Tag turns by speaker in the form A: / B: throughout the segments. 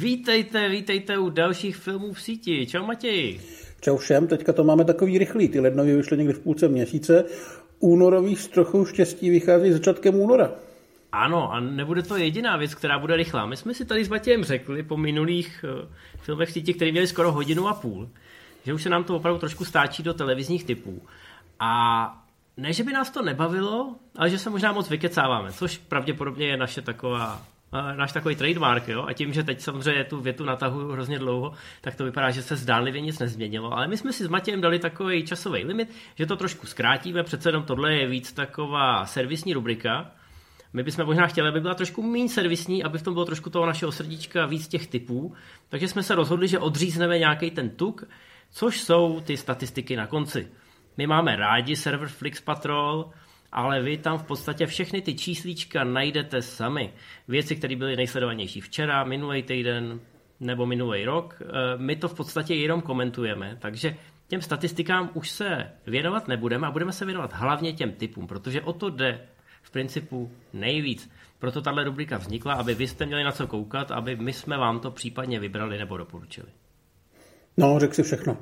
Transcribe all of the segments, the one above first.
A: Vítejte, vítejte u dalších filmů v síti. Čau Matěj.
B: Čau všem, teďka to máme takový rychlý. Ty lednový vyšly někdy v půlce měsíce. Únorový s trochou štěstí vychází začátkem února.
A: Ano, a nebude to jediná věc, která bude rychlá. My jsme si tady s Matějem řekli po minulých uh, filmech v síti, které měly skoro hodinu a půl, že už se nám to opravdu trošku stáčí do televizních typů. A ne, že by nás to nebavilo, ale že se možná moc vykecáváme, což pravděpodobně je naše taková náš takový trademark, jo? a tím, že teď samozřejmě tu větu natahuju hrozně dlouho, tak to vypadá, že se zdánlivě nic nezměnilo, ale my jsme si s Matějem dali takový časový limit, že to trošku zkrátíme, přece jenom tohle je víc taková servisní rubrika, my bychom možná chtěli, aby byla trošku méně servisní, aby v tom bylo trošku toho našeho srdíčka víc těch typů, takže jsme se rozhodli, že odřízneme nějaký ten tuk, což jsou ty statistiky na konci. My máme rádi server Flix Patrol, ale vy tam v podstatě všechny ty číslíčka najdete sami. Věci, které byly nejsledovanější včera, minulý týden nebo minulý rok, eh, my to v podstatě jenom komentujeme, takže těm statistikám už se věnovat nebudeme a budeme se věnovat hlavně těm typům, protože o to jde v principu nejvíc. Proto tahle rubrika vznikla, aby vy jste měli na co koukat, aby my jsme vám to případně vybrali nebo doporučili.
B: No, řekl si všechno.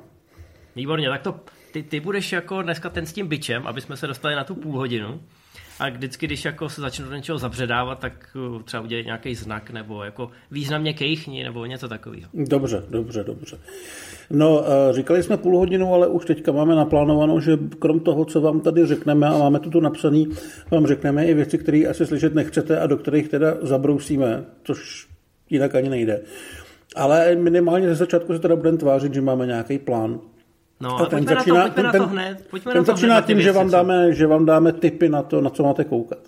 A: Výborně, tak to ty, ty budeš jako dneska ten s tím bičem, aby jsme se dostali na tu půl hodinu. A vždycky, když jako se začnu do něčeho zabředávat, tak uh, třeba udělat nějaký znak nebo jako významně kejchni nebo něco takového.
B: Dobře, dobře, dobře. No, uh, říkali jsme půl hodinu, ale už teďka máme naplánovanou, že krom toho, co vám tady řekneme, a máme to tu napsaný, vám řekneme i věci, které asi slyšet nechcete a do kterých teda zabrousíme, což jinak ani nejde. Ale minimálně ze začátku se teda budeme tvářit, že máme nějaký plán.
A: No, a ten pojďme, začíná, na to, pojďme ten, na to hned. Pojďme
B: ten na to začíná hned tím, že vám, dáme, že vám dáme tipy na to, na co máte koukat.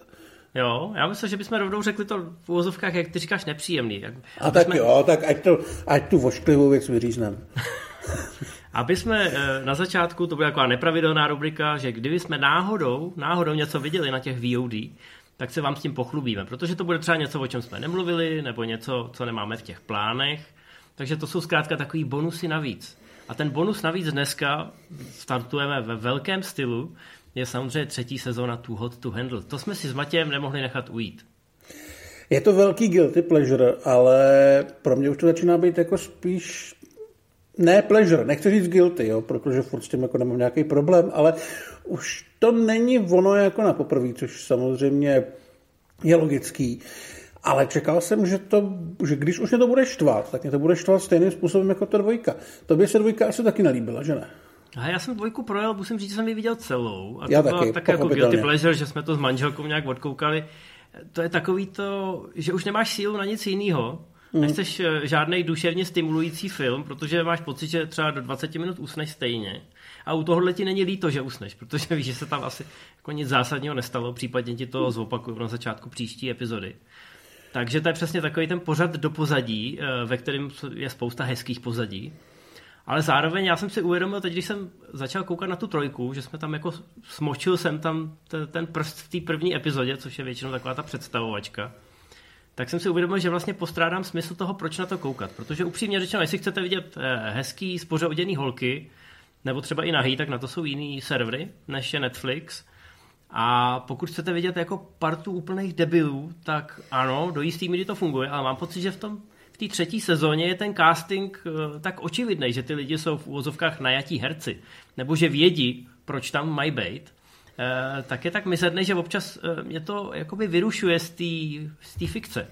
A: Jo, já myslím, že bychom rovnou řekli to v úvozovkách, jak ty říkáš, nepříjemný. Jak,
B: a tak jsme... jo, tak ať, to, ať tu vošklivou věc vyřízneme.
A: aby jsme eh, na začátku, to byla taková nepravidelná rubrika, že kdyby jsme náhodou, náhodou něco viděli na těch VOD, tak se vám s tím pochlubíme, protože to bude třeba něco, o čem jsme nemluvili, nebo něco, co nemáme v těch plánech. Takže to jsou zkrátka takový bonusy navíc. A ten bonus navíc dneska startujeme ve velkém stylu, je samozřejmě třetí sezóna Too Hot to Handle. To jsme si s Matějem nemohli nechat ujít.
B: Je to velký guilty pleasure, ale pro mě už to začíná být jako spíš ne pleasure, nechci říct guilty, jo, protože furt s tím jako nemám nějaký problém, ale už to není ono jako na poprvé, což samozřejmě je logický. Ale čekal jsem, že, to, že když už mě to bude štvat, tak mě to bude štvat stejným způsobem jako ta dvojka. Tobě se dvojka asi taky nelíbila, že ne?
A: A já jsem dvojku projel, musím říct, že jsem ji viděl celou. A
B: já
A: to
B: taky, byla
A: také jako guilty pleasure, že jsme to s manželkou nějak odkoukali. To je takový to, že už nemáš sílu na nic jiného. Mm. Nechceš eh, žádný duševně stimulující film, protože máš pocit, že třeba do 20 minut usneš stejně. A u tohohle ti není líto, že usneš, protože víš, že se tam asi jako nic zásadního nestalo, případně ti to zopakuju na začátku příští epizody. Takže to je přesně takový ten pořad do pozadí, eh, ve kterém je spousta hezkých pozadí. Ale zároveň já jsem si uvědomil teď, když jsem začal koukat na tu trojku, že jsme tam jako smočil jsem tam ten prst v té první epizodě, což je většinou taková ta představovačka, tak jsem si uvědomil, že vlastně postrádám smysl toho, proč na to koukat. Protože upřímně řečeno, jestli chcete vidět eh, hezký, spořoděný holky, nebo třeba i nahý, tak na to jsou jiný servery, než je Netflix. A pokud chcete vidět jako partu úplných debilů, tak ano, do jistý míry to funguje, ale mám pocit, že v tom v té třetí sezóně je ten casting uh, tak očividný, že ty lidi jsou v úvozovkách najatí herci, nebo že vědí, proč tam mají být, uh, tak je tak mizerný, že občas uh, mě to jakoby vyrušuje z té fikce.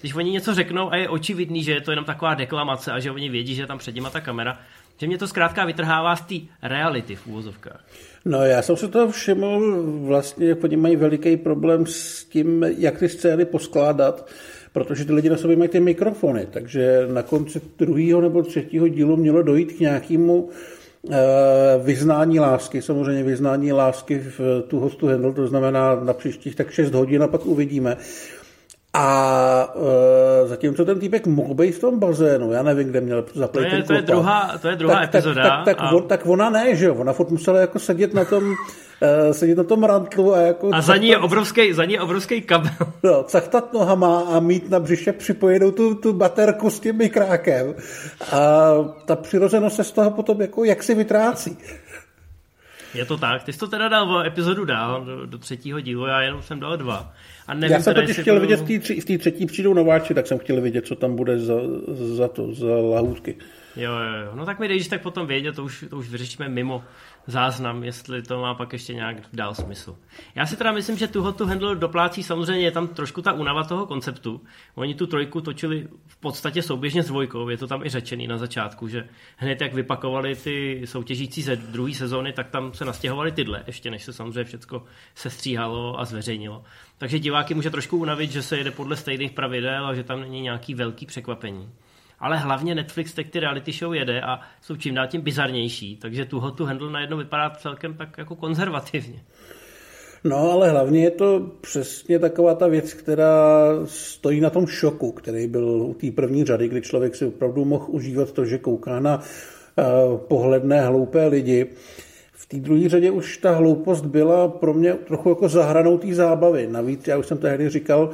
A: Když oni něco řeknou a je očividný, že je to jenom taková deklamace a že oni vědí, že je tam před nimi ta kamera, že mě to zkrátka vytrhává z té reality v úvozovkách.
B: No já jsem se toho všiml, vlastně oni mají veliký problém s tím, jak ty scény poskládat, protože ty lidi na sobě mají ty mikrofony, takže na konci druhého nebo třetího dílu mělo dojít k nějakému eh, vyznání lásky, samozřejmě vyznání lásky v tu hostu handle, to znamená na příštích tak 6 hodin a pak uvidíme. A e, zatímco ten týpek mohl být v tom bazénu, já nevím, kde měl
A: zaplit to je, to je druhá, to je druhá tak, epizoda.
B: Tak, tak, tak, a... on, tak ona ne, že jo, ona furt musela jako sedět na tom, uh, sedět na tom rantlu a jako...
A: A za ní je obrovský, za ní je obrovský kabel.
B: No, cachtat nohama a mít na břiše připojenou tu, tu baterku s tím mikrákem. A ta přirozenost se z toho potom jako jak si vytrácí.
A: Je to tak. Ty jsi to teda dal o epizodu dál, do, do třetího dílu, já jenom jsem dal dva.
B: A nevím, já jsem totiž chtěl budu... vidět, v té třetí přijdou nováči, tak jsem chtěl vidět, co tam bude za, za to, za lahůdky.
A: Jo, jo, jo. No tak mi dejš tak potom vědět, to už, to už vyřešíme mimo záznam, jestli to má pak ještě nějak dál smysl. Já si teda myslím, že tuho tu handle doplácí samozřejmě je tam trošku ta únava toho konceptu. Oni tu trojku točili v podstatě souběžně s dvojkou, je to tam i řečený na začátku, že hned jak vypakovali ty soutěžící ze druhé sezóny, tak tam se nastěhovali tyhle, ještě než se samozřejmě všechno sestříhalo a zveřejnilo. Takže diváky může trošku unavit, že se jede podle stejných pravidel a že tam není nějaký velký překvapení ale hlavně Netflix teď ty reality show jede a jsou čím dál tím bizarnější, takže tuho tu handle najednou vypadá celkem tak jako konzervativně.
B: No, ale hlavně je to přesně taková ta věc, která stojí na tom šoku, který byl u té první řady, kdy člověk si opravdu mohl užívat to, že kouká na uh, pohledné hloupé lidi. V té druhé řadě už ta hloupost byla pro mě trochu jako zahranou té zábavy. Navíc, já už jsem tehdy říkal,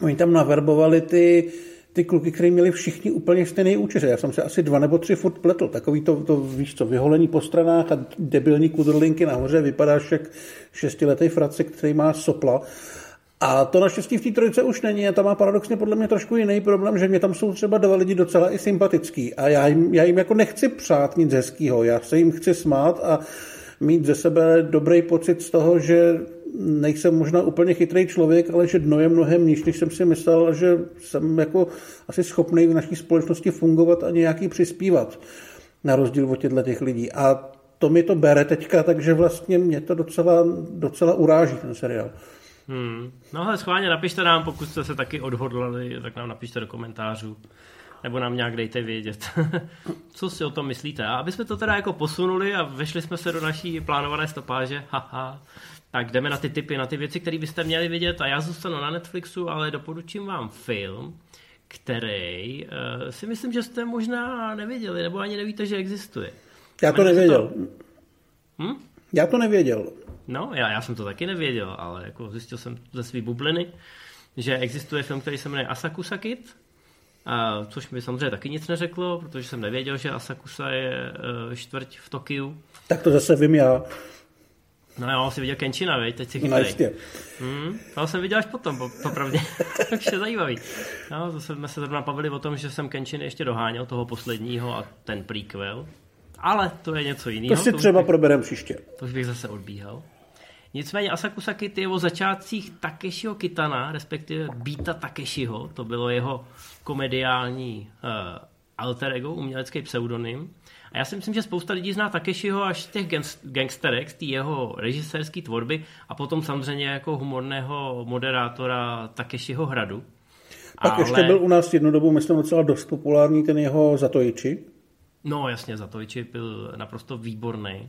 B: oni tam naverbovali ty uh, ty kluky, které měli všichni úplně stejný účeře. Já jsem se asi dva nebo tři furt pletl. Takový to, to víš co, vyholení po stranách a debilní kudrlinky nahoře. Vypadáš jak šestiletý fracek, který má sopla. A to naštěstí v té trojice už není a tam má paradoxně podle mě trošku jiný problém, že mě tam jsou třeba dva lidi docela i sympatický a já jim, já jim jako nechci přát nic hezkýho, já se jim chci smát a mít ze sebe dobrý pocit z toho, že nejsem možná úplně chytrý člověk, ale že dno je mnohem níž, než jsem si myslel, že jsem jako asi schopný v naší společnosti fungovat a nějaký přispívat, na rozdíl od těchto těch lidí. A to mi to bere teďka, takže vlastně mě to docela, docela uráží ten seriál.
A: Hmm. No ale schválně napište nám, pokud jste se taky odhodlali, tak nám napište do komentářů. Nebo nám nějak dejte vědět, co si o tom myslíte. A aby jsme to teda jako posunuli a vešli jsme se do naší plánované stopáže, haha, tak jdeme na ty typy, na ty věci, které byste měli vidět a já zůstanu na Netflixu, ale doporučím vám film, který uh, si myslím, že jste možná neviděli, nebo ani nevíte, že existuje.
B: Já to nevěděl. To... Hm? Já to nevěděl.
A: No, já, já jsem to taky nevěděl, ale jako zjistil jsem ze své bubliny, že existuje film, který se jmenuje Asakusa Kid, a, což mi samozřejmě taky nic neřeklo, protože jsem nevěděl, že Asakusa je uh, čtvrť v Tokiu.
B: Tak to zase vím já.
A: No jo, jsi viděl Kenčina, veď, teď si chytrej. No. Hmm, to jsem viděl až potom, popravdě. Takže zajímavý. No, zase jsme se zrovna bavili o tom, že jsem Kenčin ještě doháněl toho posledního a ten prequel. Ale to je něco jiného.
B: To si třeba bych, proberem příště.
A: To už bych zase odbíhal. Nicméně Asakusa Kit je o začátcích Takeshiho Kitana, respektive Bita Takeshiho, to bylo jeho komediální uh, alter ego, umělecký pseudonym. A já si myslím, že spousta lidí zná Takeshiho až z těch gangsterek, z té jeho režisérské tvorby a potom samozřejmě jako humorného moderátora Takeshiho hradu.
B: Pak Ale... ještě byl u nás jednu dobu, myslím, docela dost populární ten jeho Zatojiči.
A: No jasně, Zatojiči byl naprosto výborný.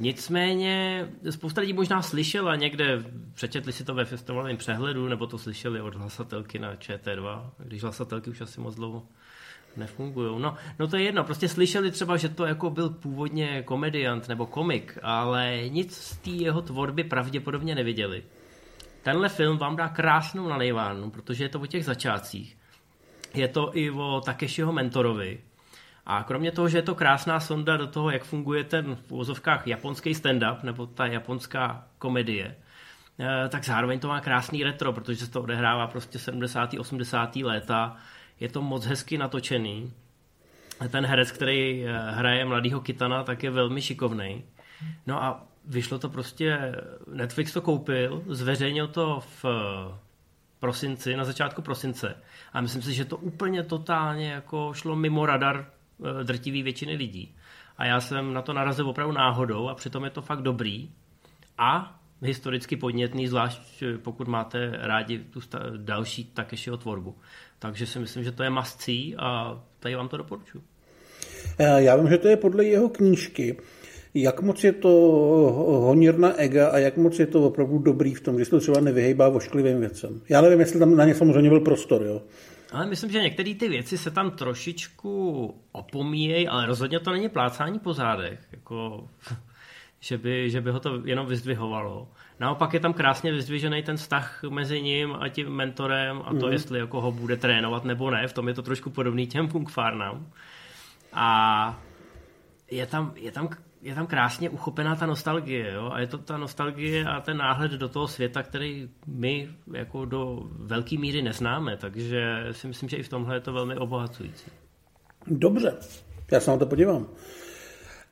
A: Nicméně spousta lidí možná slyšela někde, přečetli si to ve festivalovém přehledu, nebo to slyšeli od hlasatelky na ČT2, když hlasatelky už asi moc dlouho nefungují. No, no to je jedno, prostě slyšeli třeba, že to jako byl původně komediant nebo komik, ale nic z té jeho tvorby pravděpodobně neviděli. Tenhle film vám dá krásnou nalejvánu, protože je to o těch začátcích. Je to i o Takeshiho mentorovi. A kromě toho, že je to krásná sonda do toho, jak funguje ten v úvozovkách japonský stand-up nebo ta japonská komedie, eh, tak zároveň to má krásný retro, protože se to odehrává prostě 70. 80. léta je to moc hezky natočený. Ten herec, který eh, hraje mladýho Kitana, tak je velmi šikovný. No a vyšlo to prostě, Netflix to koupil, zveřejnil to v eh, prosinci, na začátku prosince. A myslím si, že to úplně totálně jako šlo mimo radar eh, drtivý většiny lidí. A já jsem na to narazil opravdu náhodou a přitom je to fakt dobrý. A historicky podnětný, zvlášť pokud máte rádi tu další Takeshiho tvorbu. Takže si myslím, že to je mascí a tady vám to doporučuji.
B: Eh, já vím, že to je podle jeho knížky. Jak moc je to honírna ega a jak moc je to opravdu dobrý v tom, že se to třeba nevyhejbá ošklivým věcem? Já nevím, jestli tam na ně samozřejmě byl prostor, jo.
A: Ale myslím, že některé ty věci se tam trošičku opomíjejí, ale rozhodně to není plácání po zádech, jako, že, by, že by ho to jenom vyzdvihovalo. Naopak je tam krásně vyzdvižený ten vztah mezi ním a tím mentorem a to, mm. jestli jako ho bude trénovat nebo ne. V tom je to trošku podobný těm funkfarnám. A je tam, je tam je tam krásně uchopená ta nostalgie, jo? a je to ta nostalgie a ten náhled do toho světa, který my jako do velké míry neznáme, takže si myslím, že i v tomhle je to velmi obohacující.
B: Dobře, já se na to podívám.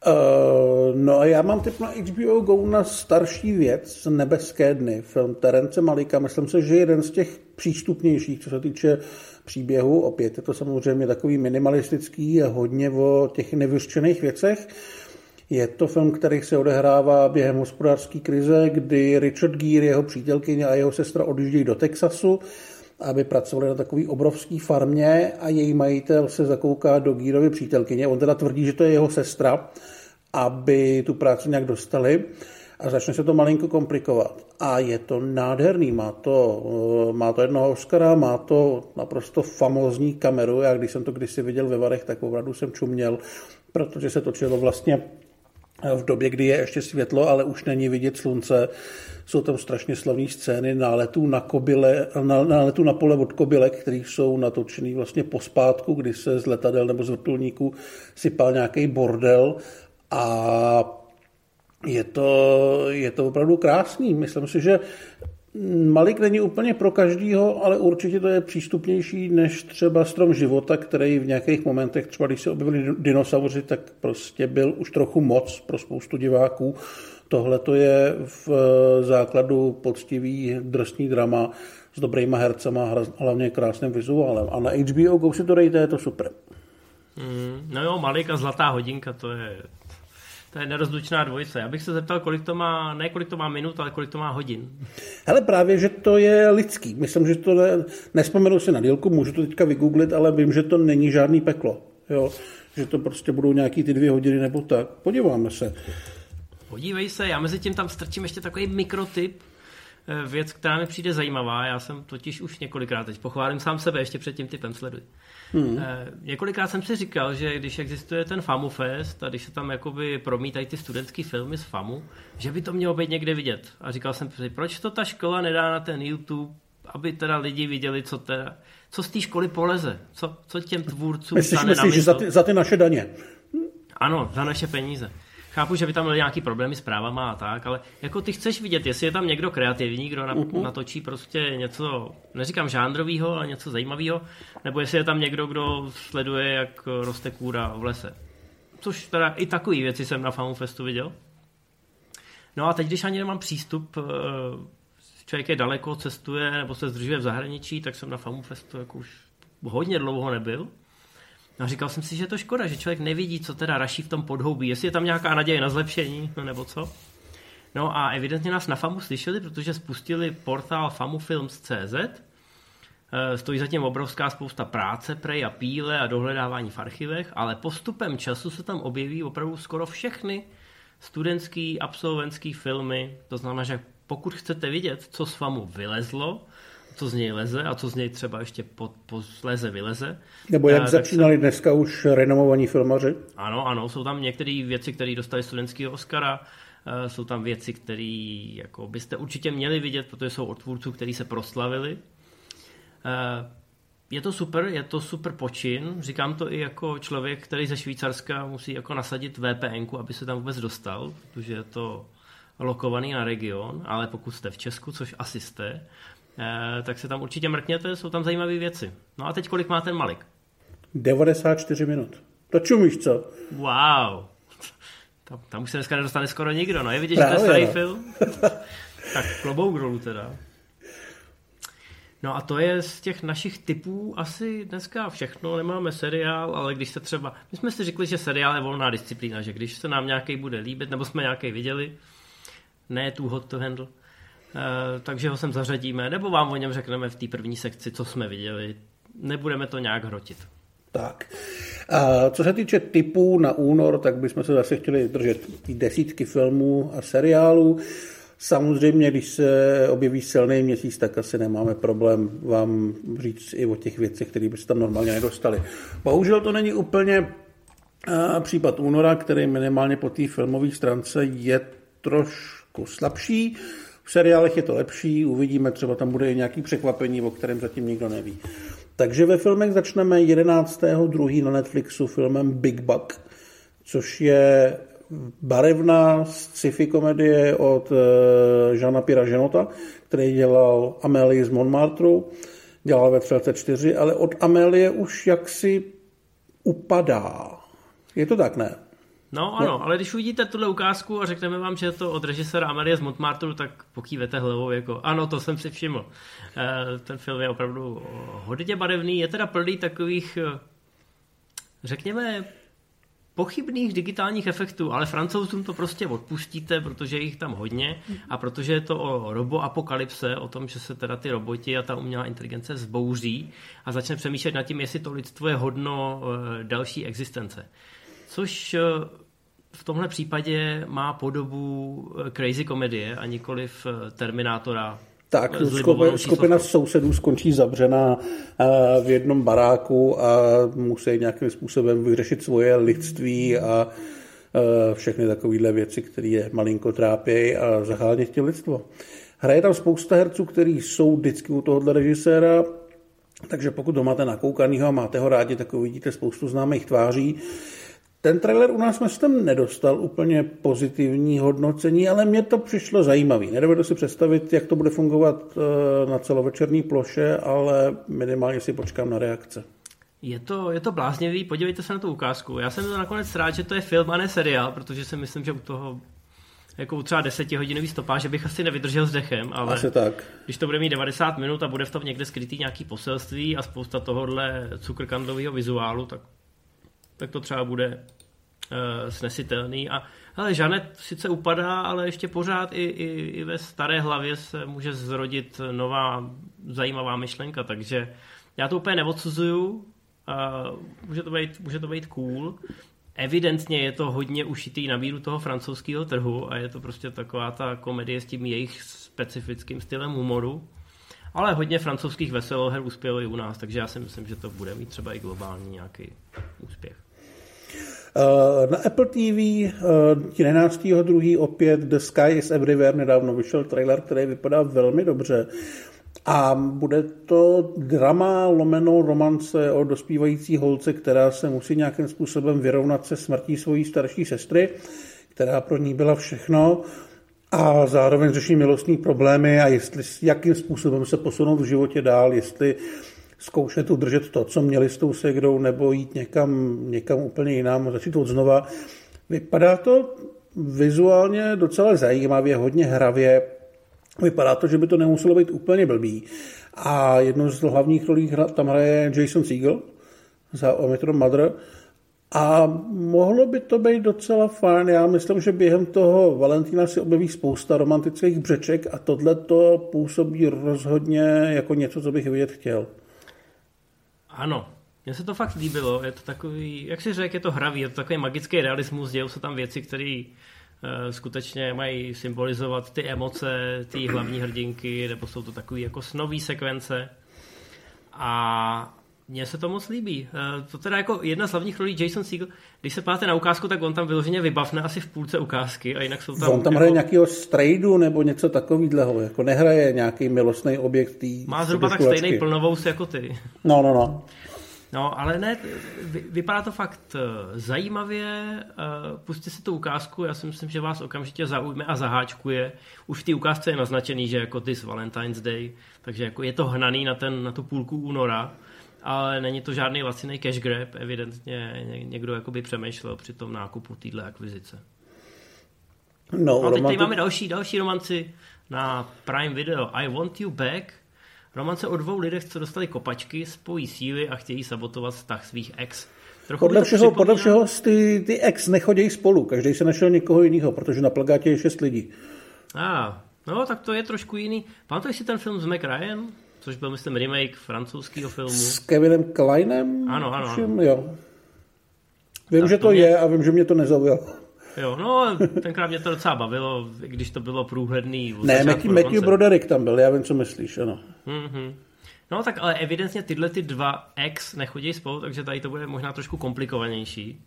B: Uh, no a já mám typ na HBO Go na starší věc, Nebeské dny, film Terence Malika. Myslím si, že jeden z těch přístupnějších, co se týče příběhu. Opět je to samozřejmě takový minimalistický a hodně o těch nevyřčených věcech. Je to film, který se odehrává během hospodářské krize, kdy Richard Gere, jeho přítelkyně a jeho sestra odjíždějí do Texasu, aby pracovali na takové obrovské farmě a její majitel se zakouká do Gírovy přítelkyně. On teda tvrdí, že to je jeho sestra, aby tu práci nějak dostali a začne se to malinko komplikovat. A je to nádherný, má to, eh, má to jednoho Oscara, má to naprosto famózní kameru. Já když jsem to kdysi viděl ve Varech, tak opravdu jsem čuměl, protože se točilo vlastně v době, kdy je ještě světlo, ale už není vidět slunce. Jsou tam strašně slavné scény náletů na, kobyle, náletů na pole od kobylek, které jsou natočený vlastně pospátku, kdy se z letadel nebo z vrtulníků sypal nějaký bordel a je to, je to opravdu krásný. Myslím si, že Malik není úplně pro každýho, ale určitě to je přístupnější než třeba Strom života, který v nějakých momentech, třeba když se objevili dinosauři, tak prostě byl už trochu moc pro spoustu diváků. Tohle to je v základu poctivý drsný drama s dobrýma hercema, hlavně krásným vizuálem. A na HBO Go si to dejte, je to super.
A: Mm, no jo, Malik a Zlatá hodinka, to je, to je nerozlučná dvojice. Já bych se zeptal, kolik to má, ne kolik to má minut, ale kolik to má hodin.
B: Hele, právě, že to je lidský. Myslím, že to ne, nespomenu si na dílku, můžu to teďka vygooglit, ale vím, že to není žádný peklo. Jo? Že to prostě budou nějaký ty dvě hodiny nebo tak. Podíváme se.
A: Podívej se, já mezi tím tam strčím ještě takový mikrotyp, eh, věc, která mi přijde zajímavá. Já jsem totiž už několikrát, teď pochválím sám sebe, ještě před tím typem sleduj. Hmm. E, několikrát jsem si říkal, že když existuje ten FAMU Fest a když se tam jakoby promítají ty studentské filmy z FAMu, že by to mělo být někde vidět. A říkal jsem si, proč to ta škola nedá na ten YouTube, aby teda lidi viděli, co teda, co z té školy poleze, co, co těm tvůrcům
B: myslíš, stane myslíš, na že za ty, za ty naše daně?
A: Ano, za naše peníze. Chápu, že by tam byly nějaký problémy s právama a tak, ale jako ty chceš vidět, jestli je tam někdo kreativní, kdo uh-huh. natočí prostě něco, neříkám žánrového, ale něco zajímavého, nebo jestli je tam někdo, kdo sleduje, jak roste kůra v lese. Což teda i takové věci jsem na Famu Festu viděl. No a teď, když ani nemám přístup, eh, člověk je daleko, cestuje nebo se zdržuje v zahraničí, tak jsem na Famu Festu jako už hodně dlouho nebyl. A říkal jsem si, že je to škoda, že člověk nevidí, co teda raší v tom podhoubí, jestli je tam nějaká naděje na zlepšení, nebo co. No a evidentně nás na FAMu slyšeli, protože spustili portál famufilms.cz, eh, Stojí zatím obrovská spousta práce, prej a píle a dohledávání v archivech, ale postupem času se tam objeví opravdu skoro všechny studentský, absolventský filmy. To znamená, že pokud chcete vidět, co z FAMu vylezlo, co z něj leze a co z něj třeba ještě po, leze vyleze.
B: Nebo jak a, začínali dneska už renomovaní filmaři?
A: Ano, ano, jsou tam některé věci, které dostali studentského Oscara, uh, jsou tam věci, které jako byste určitě měli vidět, protože jsou od tvůrců, kteří se proslavili. Uh, je to super, je to super počin. Říkám to i jako člověk, který ze Švýcarska musí jako nasadit VPN, aby se tam vůbec dostal, protože je to lokovaný na region, ale pokud jste v Česku, což asi jste, Eh, tak se tam určitě mrkněte, jsou tam zajímavé věci. No a teď kolik má ten Malik?
B: 94 minut. To čumíš, co?
A: Wow. Tam, tam už se dneska nedostane skoro nikdo, no je vidět, že to je starý no. film? tak klobouk dolů teda. No a to je z těch našich typů asi dneska všechno. Nemáme seriál, ale když se třeba... My jsme si řekli, že seriál je volná disciplína, že když se nám nějaký bude líbit, nebo jsme nějaký viděli, ne tu hot to handle, Eh, takže ho sem zařadíme, nebo vám o něm řekneme v té první sekci, co jsme viděli. Nebudeme to nějak hrotit.
B: Tak. A co se týče typů na únor, tak bychom se zase chtěli držet desítky filmů a seriálů. Samozřejmě, když se objeví silný měsíc, tak asi nemáme problém vám říct i o těch věcech, které byste tam normálně nedostali. Bohužel to není úplně eh, případ února, který minimálně po té filmové stránce je trošku slabší. V seriálech je to lepší, uvidíme, třeba tam bude i nějaký překvapení, o kterém zatím nikdo neví. Takže ve filmech začneme 11.2. na Netflixu filmem Big Buck, což je barevná sci-fi komedie od Žana Pira Ženota, který dělal Amélie z Montmartre, dělal ve 34, ale od Amélie už jaksi upadá. Je to tak, ne?
A: No ano, ale když uvidíte tuhle ukázku a řekneme vám, že je to od režisera Amelie z Montmartre, tak pokývete hlavou jako ano, to jsem si všiml. Eh, ten film je opravdu hodně barevný, je teda plný takových, eh, řekněme, pochybných digitálních efektů, ale francouzům to prostě odpustíte, protože je jich tam hodně a protože je to o roboapokalypse, o tom, že se teda ty roboti a ta umělá inteligence zbouří a začne přemýšlet nad tím, jestli to lidstvo je hodno eh, další existence. Což v tomhle případě má podobu eh, crazy komedie a nikoli v eh, Terminátora.
B: Tak, skupina, sousedů skončí zavřená eh, v jednom baráku a musí nějakým způsobem vyřešit svoje lidství a všechny takovéhle věci, které je malinko trápějí a zachránit tě lidstvo. Hraje tam spousta herců, kteří jsou vždycky u tohohle režiséra, takže pokud ho máte nakoukanýho a máte ho rádi, tak uvidíte spoustu známých tváří. Ten trailer u nás jsem nedostal úplně pozitivní hodnocení, ale mně to přišlo zajímavý. Nedovedu si představit, jak to bude fungovat eh, na celovečerní ploše, ale minimálně si počkám na reakce.
A: Je to, je to bláznivý, podívejte se na tu ukázku. Já jsem to nakonec rád, že to je film a ne seriál, protože si myslím, že u toho jako u třeba desetihodinový stopáže bych asi nevydržel s dechem, ale
B: asi tak.
A: když to bude mít 90 minut a bude v tom někde skrytý nějaký poselství a spousta tohohle cukrkandlového vizuálu, tak tak to třeba bude uh, snesitelný. A ale Žanet sice upadá, ale ještě pořád i, i, i ve staré hlavě se může zrodit nová zajímavá myšlenka, takže já to úplně neodsuzuju, uh, může, to být, může to být cool. Evidentně je to hodně ušitý na míru toho francouzského trhu a je to prostě taková ta komedie s tím jejich specifickým stylem humoru. Ale hodně francouzských veseloher uspělo i u nás, takže já si myslím, že to bude mít třeba i globální nějaký úspěch.
B: Eh, na Apple TV 11.2. Eh, opět The Sky is Everywhere nedávno vyšel trailer, který vypadá velmi dobře. A bude to drama lomeno romance o dospívající holce, která se musí nějakým způsobem vyrovnat se smrtí svojí starší sestry, která pro ní byla všechno a zároveň řeší milostní problémy a jestli, jakým způsobem se posunout v životě dál, jestli zkoušet udržet to, co měli s tou segrou, nebo jít někam, někam úplně jinam, začít od znova. Vypadá to vizuálně docela zajímavě, hodně hravě. Vypadá to, že by to nemuselo být úplně blbý. A jednu z hlavních rolí tam hraje Jason Segel za Omicron Mother. A mohlo by to být docela fajn. Já myslím, že během toho Valentína si objeví spousta romantických břeček a tohle to působí rozhodně jako něco, co bych vidět chtěl.
A: Ano, mně se to fakt líbilo, je to takový, jak si řekl, je to hravý, je to takový magický realismus, dějou se tam věci, které uh, skutečně mají symbolizovat ty emoce, ty hlavní hrdinky, nebo jsou to takové jako snový sekvence. A mně se to moc líbí. Uh, to teda jako jedna z hlavních rolí Jason Segel, když se páte na ukázku, tak on tam vyloženě vybavne asi v půlce ukázky a jinak jsou tam...
B: On tam
A: jako...
B: hraje nějakého strejdu nebo něco takového, jako nehraje nějaký milostný objekt tý
A: Má zhruba tak stejný plnovous jako ty.
B: No, no, no.
A: No, ale ne, vypadá to fakt eh, zajímavě. Eh, pusťte si tu ukázku, já si myslím, že vás okamžitě zaujme a zaháčkuje. Už v té ukázce je naznačený, že jako this Valentine's Day, takže jako je to hnaný na, ten, na tu půlku února, ale není to žádný laciný cash grab, evidentně někdo jakoby přemýšlel při tom nákupu téhle akvizice. No, a teď tady máme další, další romanci na Prime Video. I Want You Back – Romance o dvou lidech, co dostali kopačky, spojí síly a chtějí sabotovat vztah svých ex.
B: Trochu podle všeho, připomíná... podle všeho ty, ty ex nechodí spolu, každý se našel někoho jiného, protože na plagátě je šest lidí.
A: A, ah, no tak to je trošku jiný. Pamatuješ si ten film s Mac Ryan? Což byl, myslím, remake francouzského filmu.
B: S Kevinem Kleinem?
A: Ano, ano. ano.
B: jo. Vím, tak že to, mě... je a vím, že mě to nezaujalo.
A: Jo, no, tenkrát mě to docela bavilo, když to bylo průhledný.
B: Ne, Matthew, Matthew Broderick tam byl, já vím, co myslíš, ano.
A: Mm-hmm. No tak ale evidentně tyhle ty dva ex nechodí spolu, takže tady to bude možná trošku komplikovanější.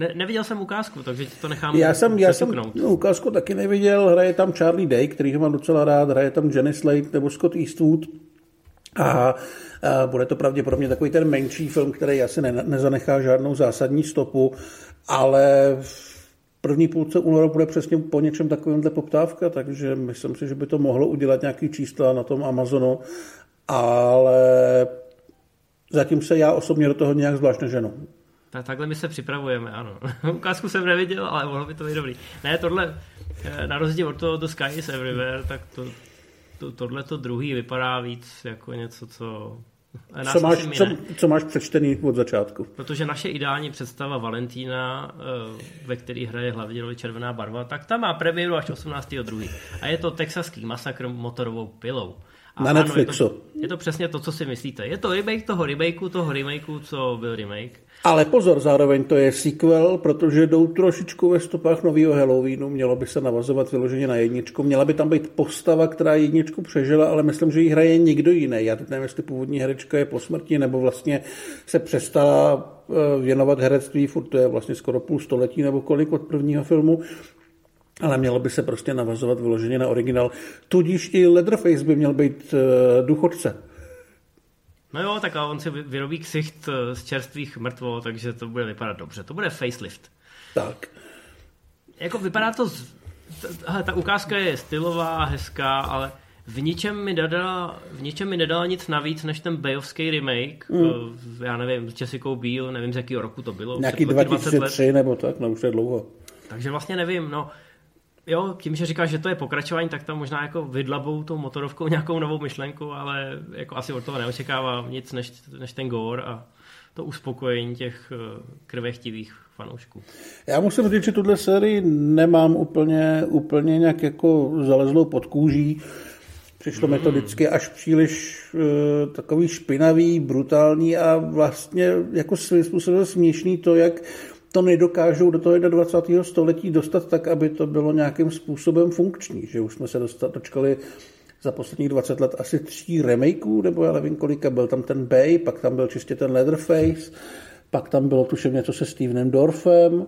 A: Ne, neviděl jsem ukázku, takže to nechám
B: Já jsem, já jsem no, ukázku taky neviděl, hraje tam Charlie Day, který mám docela rád, hraje tam Jenny Slate nebo Scott Eastwood. A bude to pravděpodobně takový ten menší film, který asi ne, nezanechá žádnou zásadní stopu, ale v první půlce února bude přesně po něčem takovémhle poptávka, takže myslím si, že by to mohlo udělat nějaký čísla na tom Amazonu, ale zatím se já osobně do toho nějak zvlášť neženu.
A: Tak, takhle my se připravujeme, ano. Ukázku jsem neviděl, ale mohlo by to být dobrý. Ne, tohle, eh, na rozdíl od toho The Sky is Everywhere, tak to, to, tohle to druhý vypadá víc jako něco, co
B: co máš, co, co máš přečtený od začátku?
A: Protože naše ideální představa Valentína, eh, ve který hraje hlavně roli červená barva, tak ta má premiéru až 18.2. A je to texaský masakr motorovou pilou.
B: A na Netflixu.
A: Ano, je, to, je to přesně to, co si myslíte. Je to remake toho remakeu, toho remakeu, co byl remake.
B: Ale pozor, zároveň to je sequel, protože jdou trošičku ve stopách nového Halloweenu, mělo by se navazovat vyloženě na jedničku. Měla by tam být postava, která jedničku přežila, ale myslím, že ji hraje někdo jiný. Já teď nevím, jestli původní herečka je po smrti, nebo vlastně se přestala eh, věnovat herectví, furt to je vlastně skoro půl století nebo kolik od prvního filmu, ale mělo by se prostě navazovat vyloženě na originál. Tudíž i Leatherface by měl být uh, důchodce.
A: No jo, tak a on si vyrobí ksicht eh, z čerstvých mrtvo, takže to bude vypadat dobře. To bude facelift.
B: Tak.
A: Jako vypadá to... Z... Ta, ta ukázka je stylová, hezká, ale v ničem mi nedala, v ničem mi nedala nic navíc, než ten Bayovský remake, mm. já nevím, s Jessica Biel, nevím z jakého roku to bylo.
B: Nějaký 2003 nebo tak, no už je dlouho.
A: Takže vlastně nevím, no jo, tím, že říkáš, že to je pokračování, tak tam možná jako vydlabou tou motorovkou nějakou novou myšlenku, ale jako asi od toho neočekávám nic než, než ten gore a to uspokojení těch eh, krvechtivých fanoušků.
B: Já musím říct, že tuhle sérii nemám úplně, úplně nějak jako zalezlou pod kůží. Přišlo mm. mi to vždycky až příliš uh, takový špinavý, brutální a vlastně jako svým způsobem směšný to, jak to nedokážou do toho 21. století dostat tak, aby to bylo nějakým způsobem funkční. Že už jsme se dostat, dočkali za posledních 20 let asi tří remakeů, nebo já nevím kolika, byl tam ten Bay, pak tam byl čistě ten Leatherface, pak tam bylo tuším něco se Stevenem Dorfem,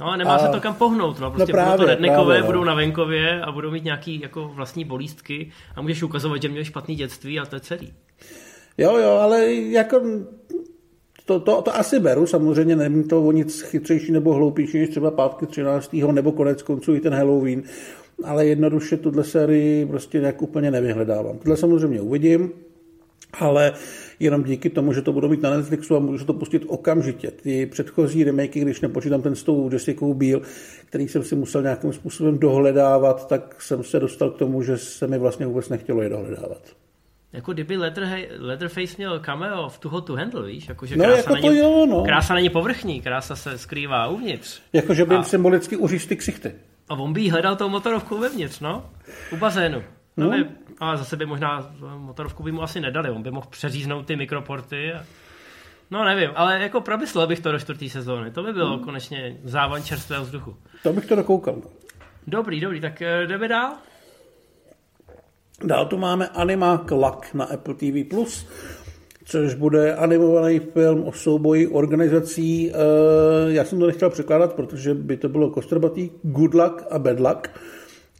A: No a nemá a... se to kam pohnout, no, prostě no právě, budou to redneckové, právě, no. budou na venkově a budou mít nějaký jako vlastní bolístky a můžeš ukazovat, že měli špatný dětství a to je celý.
B: Jo, jo, ale jako to, to, to asi beru, samozřejmě není to o nic chytřejší nebo hloupější než třeba pátky 13. nebo konec konců i ten Halloween, ale jednoduše tuhle sérii prostě nějak úplně nevyhledávám. Tohle samozřejmě uvidím, ale jenom díky tomu, že to budu mít na Netflixu a můžu se to pustit okamžitě. Ty předchozí remakey, když nepočítám ten s tou Jessica Biel, který jsem si musel nějakým způsobem dohledávat, tak jsem se dostal k tomu, že se mi vlastně vůbec nechtělo je dohledávat.
A: Jako kdyby Leather, Leatherface měl cameo v Too to Handle, víš? Jako, že
B: no,
A: krása,
B: jako
A: není,
B: to jo, no.
A: krása není povrchní, krása se skrývá uvnitř.
B: Jako, že by a, symbolicky uříct ty ksichty.
A: A on by jí hledal tou motorovku vevnitř, no? U bazénu. No, no. By, ale zase by možná motorovku by mu asi nedali, on by mohl přeříznout ty mikroporty. A... No nevím, ale jako promyslel bych to do čtvrté sezóny. To by bylo hmm. konečně závan čerstvého vzduchu.
B: To bych to dokoukal.
A: Dobrý, dobrý, tak eh, jdeme dál.
B: Dál tu máme Anima Luck na Apple TV+, což bude animovaný film o souboji organizací. Eh, já jsem to nechtěl překládat, protože by to bylo kostrbatý Good Luck a Bad Luck.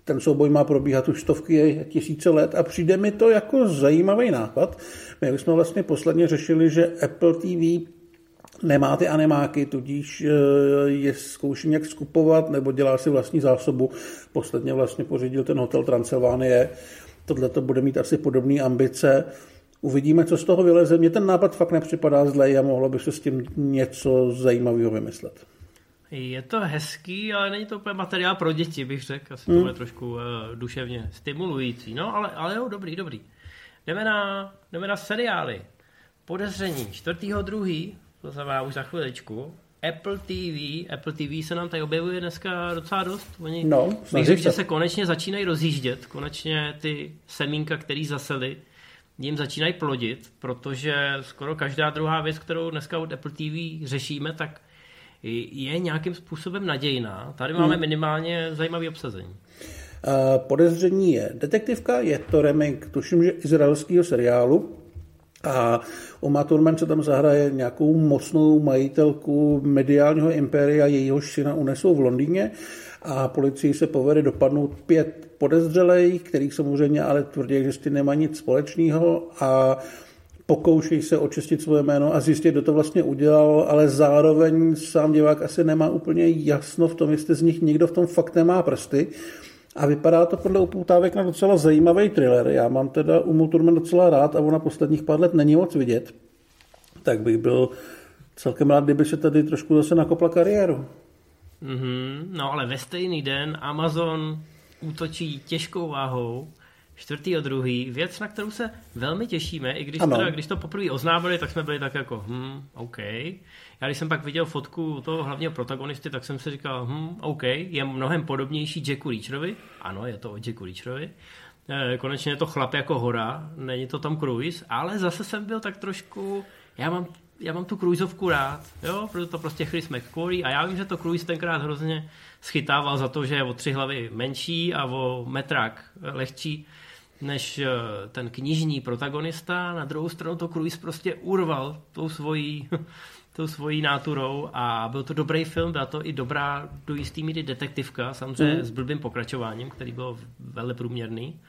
B: Ten souboj má probíhat už stovky tisíce let a přijde mi to jako zajímavý nápad. My jsme vlastně posledně řešili, že Apple TV nemá ty animáky, tudíž eh, je zkouší nějak skupovat nebo dělá si vlastní zásobu. Posledně vlastně pořídil ten hotel Transylvánie Tohle to bude mít asi podobné ambice. Uvidíme, co z toho vyleze. Mně ten nápad fakt nepřipadá zlej a mohlo by se s tím něco zajímavého vymyslet.
A: Je to hezký, ale není to úplně materiál pro děti, bych řekl. Asi hmm. to bude trošku uh, duševně stimulující. No, ale, ale jo, dobrý, dobrý. Jdeme na, jdeme na seriály. Podezření. Čtvrtýho druhý, to znamená už za chviličku. Apple TV, Apple TV se nám tady objevuje dneska docela dost. Oni,
B: no,
A: bych že se konečně začínají rozjíždět, konečně ty semínka, který zaseli, jim začínají plodit, protože skoro každá druhá věc, kterou dneska od Apple TV řešíme, tak je nějakým způsobem nadějná. Tady máme hmm. minimálně zajímavý obsazení.
B: Podezření je detektivka, je to remake, tuším, že izraelského seriálu, a Uma Thurman se tam zahraje nějakou mocnou majitelku mediálního impéria, jejíhož syna unesou v Londýně a policii se povede dopadnout pět podezřelých, který samozřejmě ale tvrdí, že s tím nemá nic společného a pokouší se očistit svoje jméno a zjistit, kdo to vlastně udělal, ale zároveň sám divák asi nemá úplně jasno v tom, jestli z nich nikdo v tom fakt nemá prsty. A vypadá to podle upoutávek na docela zajímavý thriller. Já mám teda Umu Turman docela rád a ona posledních pár let není moc vidět. Tak bych byl celkem rád, kdyby se tady trošku zase nakopla kariéru.
A: Mm-hmm, no ale ve stejný den Amazon útočí těžkou váhou čtvrtý a druhý, věc, na kterou se velmi těšíme, i když, teda, když to poprvé oznámili, tak jsme byli tak jako, hm, OK. Já když jsem pak viděl fotku toho hlavního protagonisty, tak jsem si říkal, hm, OK, je mnohem podobnější Jacku Reacherovi. Ano, je to o Jacku Reacherovi. E, konečně je to chlap jako hora, není to Tom Cruise, ale zase jsem byl tak trošku, já mám já mám tu cruiseovku rád, jo, protože to prostě Chris McQuarrie a já vím, že to cruise tenkrát hrozně schytával za to, že je o tři hlavy menší a o metrák lehčí než eh, ten knižní protagonista. Na druhou stranu to Cruise prostě urval tou svojí, tou svojí náturou a byl to dobrý film, byla to i dobrá do jistý míry detektivka, samozřejmě mm. s blbým pokračováním, který byl velmi průměrný.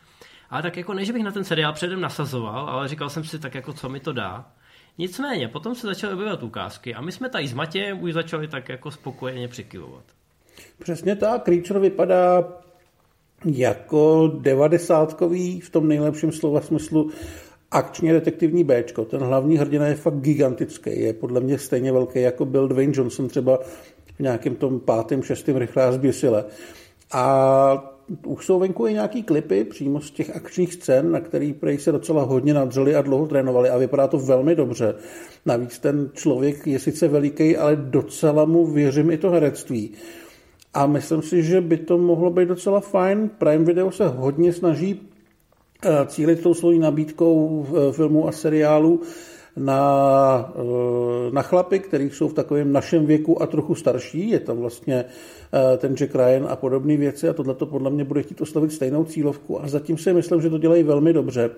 A: Ale tak jako ne, že bych na ten seriál předem nasazoval, ale říkal jsem si tak jako, co mi to dá. Nicméně, potom se začaly objevovat ukázky a my jsme tady s Matějem už začali tak jako spokojeně přikyvovat.
B: Přesně tak, Creature vypadá jako devadesátkový v tom nejlepším slova smyslu akčně detektivní Bčko. Ten hlavní hrdina je fakt gigantický. Je podle mě stejně velký, jako byl Dwayne Johnson třeba v nějakém tom pátém, šestém rychlá zběsile. A už jsou venku i nějaký klipy přímo z těch akčních scén, na který prej se docela hodně nadřeli a dlouho trénovali a vypadá to velmi dobře. Navíc ten člověk je sice veliký, ale docela mu věřím i to herectví. A myslím si, že by to mohlo být docela fajn. Prime Video se hodně snaží cílit tou svojí nabídkou eh, filmů a seriálů na, eh, na chlapy, kteří jsou v takovém našem věku a trochu starší. Je tam vlastně ten Jack Ryan a podobné věci a tohle to podle mě bude chtít oslovit stejnou cílovku a zatím si myslím, že to dělají velmi dobře.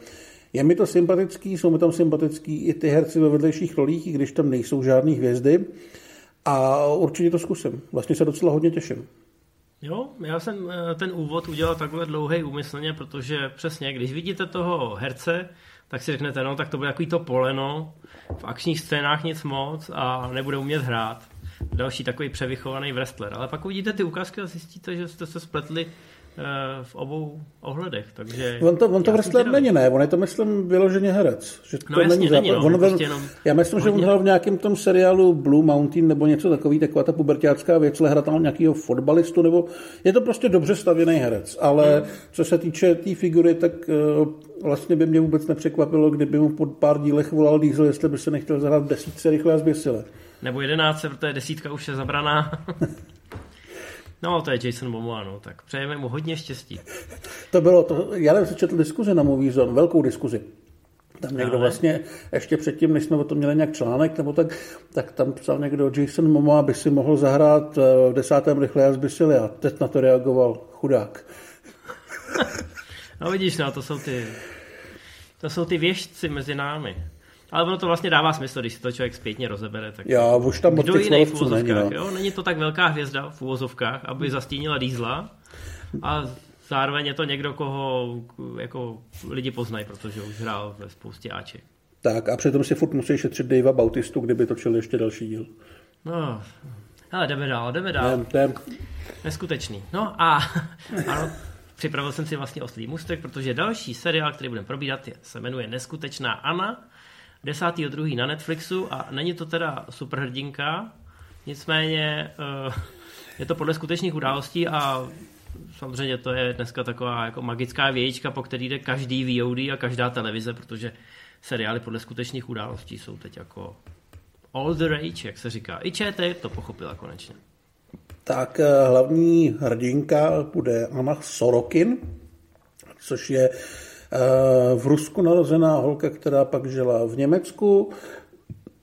B: Je mi to sympatický, jsou mi tam sympatický i ty herci ve vedlejších rolích, i když tam nejsou žádné hvězdy. A určitě to zkusím. Vlastně se docela hodně těším.
A: Jo, já jsem eh, ten úvod udělal takhle dlouhý úmyslně, protože přesně, když vidíte toho herce, tak si řeknete, no tak to bude takový to poleno, v akčních scénách nic moc a nebude umět hrát. Další takový převychovaný wrestler. Ale pak uvidíte ty ukázky a zjistíte, že jste se spletli v obou ohledech. Takže
B: on to, on to wrestler není, ne? On je to, myslím, vyloženě herec. Že
A: no to jasně, není, není no, on prostě jenom
B: já myslím, hodně... že on hrál v nějakém tom seriálu Blue Mountain nebo něco takový, taková ta pubertácká věc, ale hrál tam nějakého fotbalistu, nebo je to prostě dobře stavěný herec. Ale hmm. co se týče té tý figury, tak uh, vlastně by mě vůbec nepřekvapilo, kdyby mu po pár dílech volal Diesel, jestli by se nechtěl zahrát desítce rychle a zběsile.
A: Nebo jedenáctce, protože desítka už je zabraná. No, to je Jason Momoa, no, tak přejeme mu hodně štěstí.
B: To bylo to, já jsem si četl diskuzi na Movie Zone, velkou diskuzi. Tam někdo Ale... vlastně, ještě předtím, než jsme o tom měli nějak článek, nebo tak, tak tam psal někdo, Jason Momoa by si mohl zahrát eh, v desátém rychle a zbysili a teď na to reagoval chudák.
A: no vidíš, no, to jsou ty, to jsou ty věžci mezi námi. Ale ono to vlastně dává smysl, když si to člověk zpětně rozebere. Tak
B: Já, už tam
A: kdo jiný v úvozovkách, není, no. jo? Není to tak velká hvězda v úvozovkách, aby zastínila dýzla a zároveň je to někdo, koho jako lidi poznají, protože už hrál ve spoustě Aček.
B: Tak a přitom si furt musí šetřit Davea Bautistu, kdyby točil ještě další díl.
A: No, ale jdeme dál, jdeme dál. Jdem, jdem. Neskutečný. No a ano, připravil jsem si vlastně oslý mustek, protože další seriál, který budeme probírat, je, se jmenuje Neskutečná Anna 10.2. na Netflixu a není to teda superhrdinka, nicméně uh, je to podle skutečných událostí a samozřejmě to je dneska taková jako magická vějička, po který jde každý VOD a každá televize, protože seriály podle skutečných událostí jsou teď jako all the rage, jak se říká. I ČT to pochopila konečně.
B: Tak eh, hlavní hrdinka bude Anna Sorokin, což je v Rusku narozená holka, která pak žila v Německu,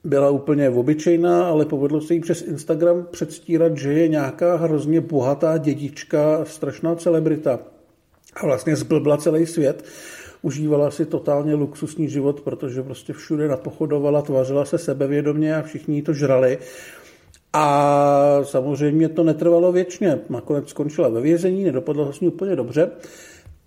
B: byla úplně obyčejná, ale povedlo se jí přes Instagram předstírat, že je nějaká hrozně bohatá dědička, strašná celebrita. A vlastně zblbla celý svět. Užívala si totálně luxusní život, protože prostě všude napochodovala, tvářila se sebevědomě a všichni to žrali. A samozřejmě to netrvalo věčně. Nakonec skončila ve vězení, nedopadlo vlastně úplně dobře.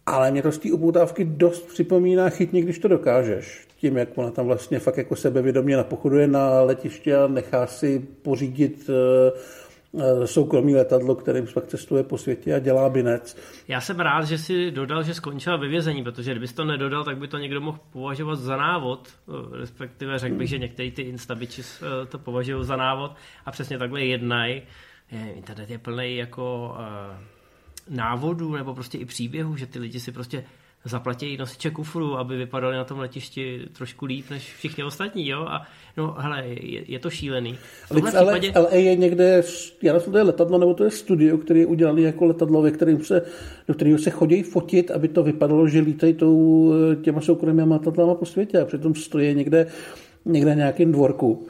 B: Ale mě to z té upoutávky dost připomíná chytně, když to dokážeš. Tím, jak ona tam vlastně fakt jako sebevědomě napochoduje na letiště a nechá si pořídit eh, soukromý letadlo, kterým pak cestuje po světě a dělá binec.
A: Já jsem rád, že si dodal, že skončila ve vězení, protože kdybys to nedodal, tak by to někdo mohl považovat za návod, eh, respektive řekl bych, že některý ty instabiči eh, to považují za návod a přesně takhle jednají. Internet je plný jako návodů nebo prostě i příběhů, že ty lidi si prostě zaplatí nosiče kufru, aby vypadali na tom letišti trošku líp než všichni ostatní, jo? A no, hele, je, je to šílený.
B: Ale, případě... ale je někde, já nevím, to je letadlo, nebo to je studio, který je udělaný jako letadlo, ve kterým se, do kterého se chodí fotit, aby to vypadalo, že lítají tou, těma soukromými letadlama po světě a přitom stojí někde, někde nějakým dvorku.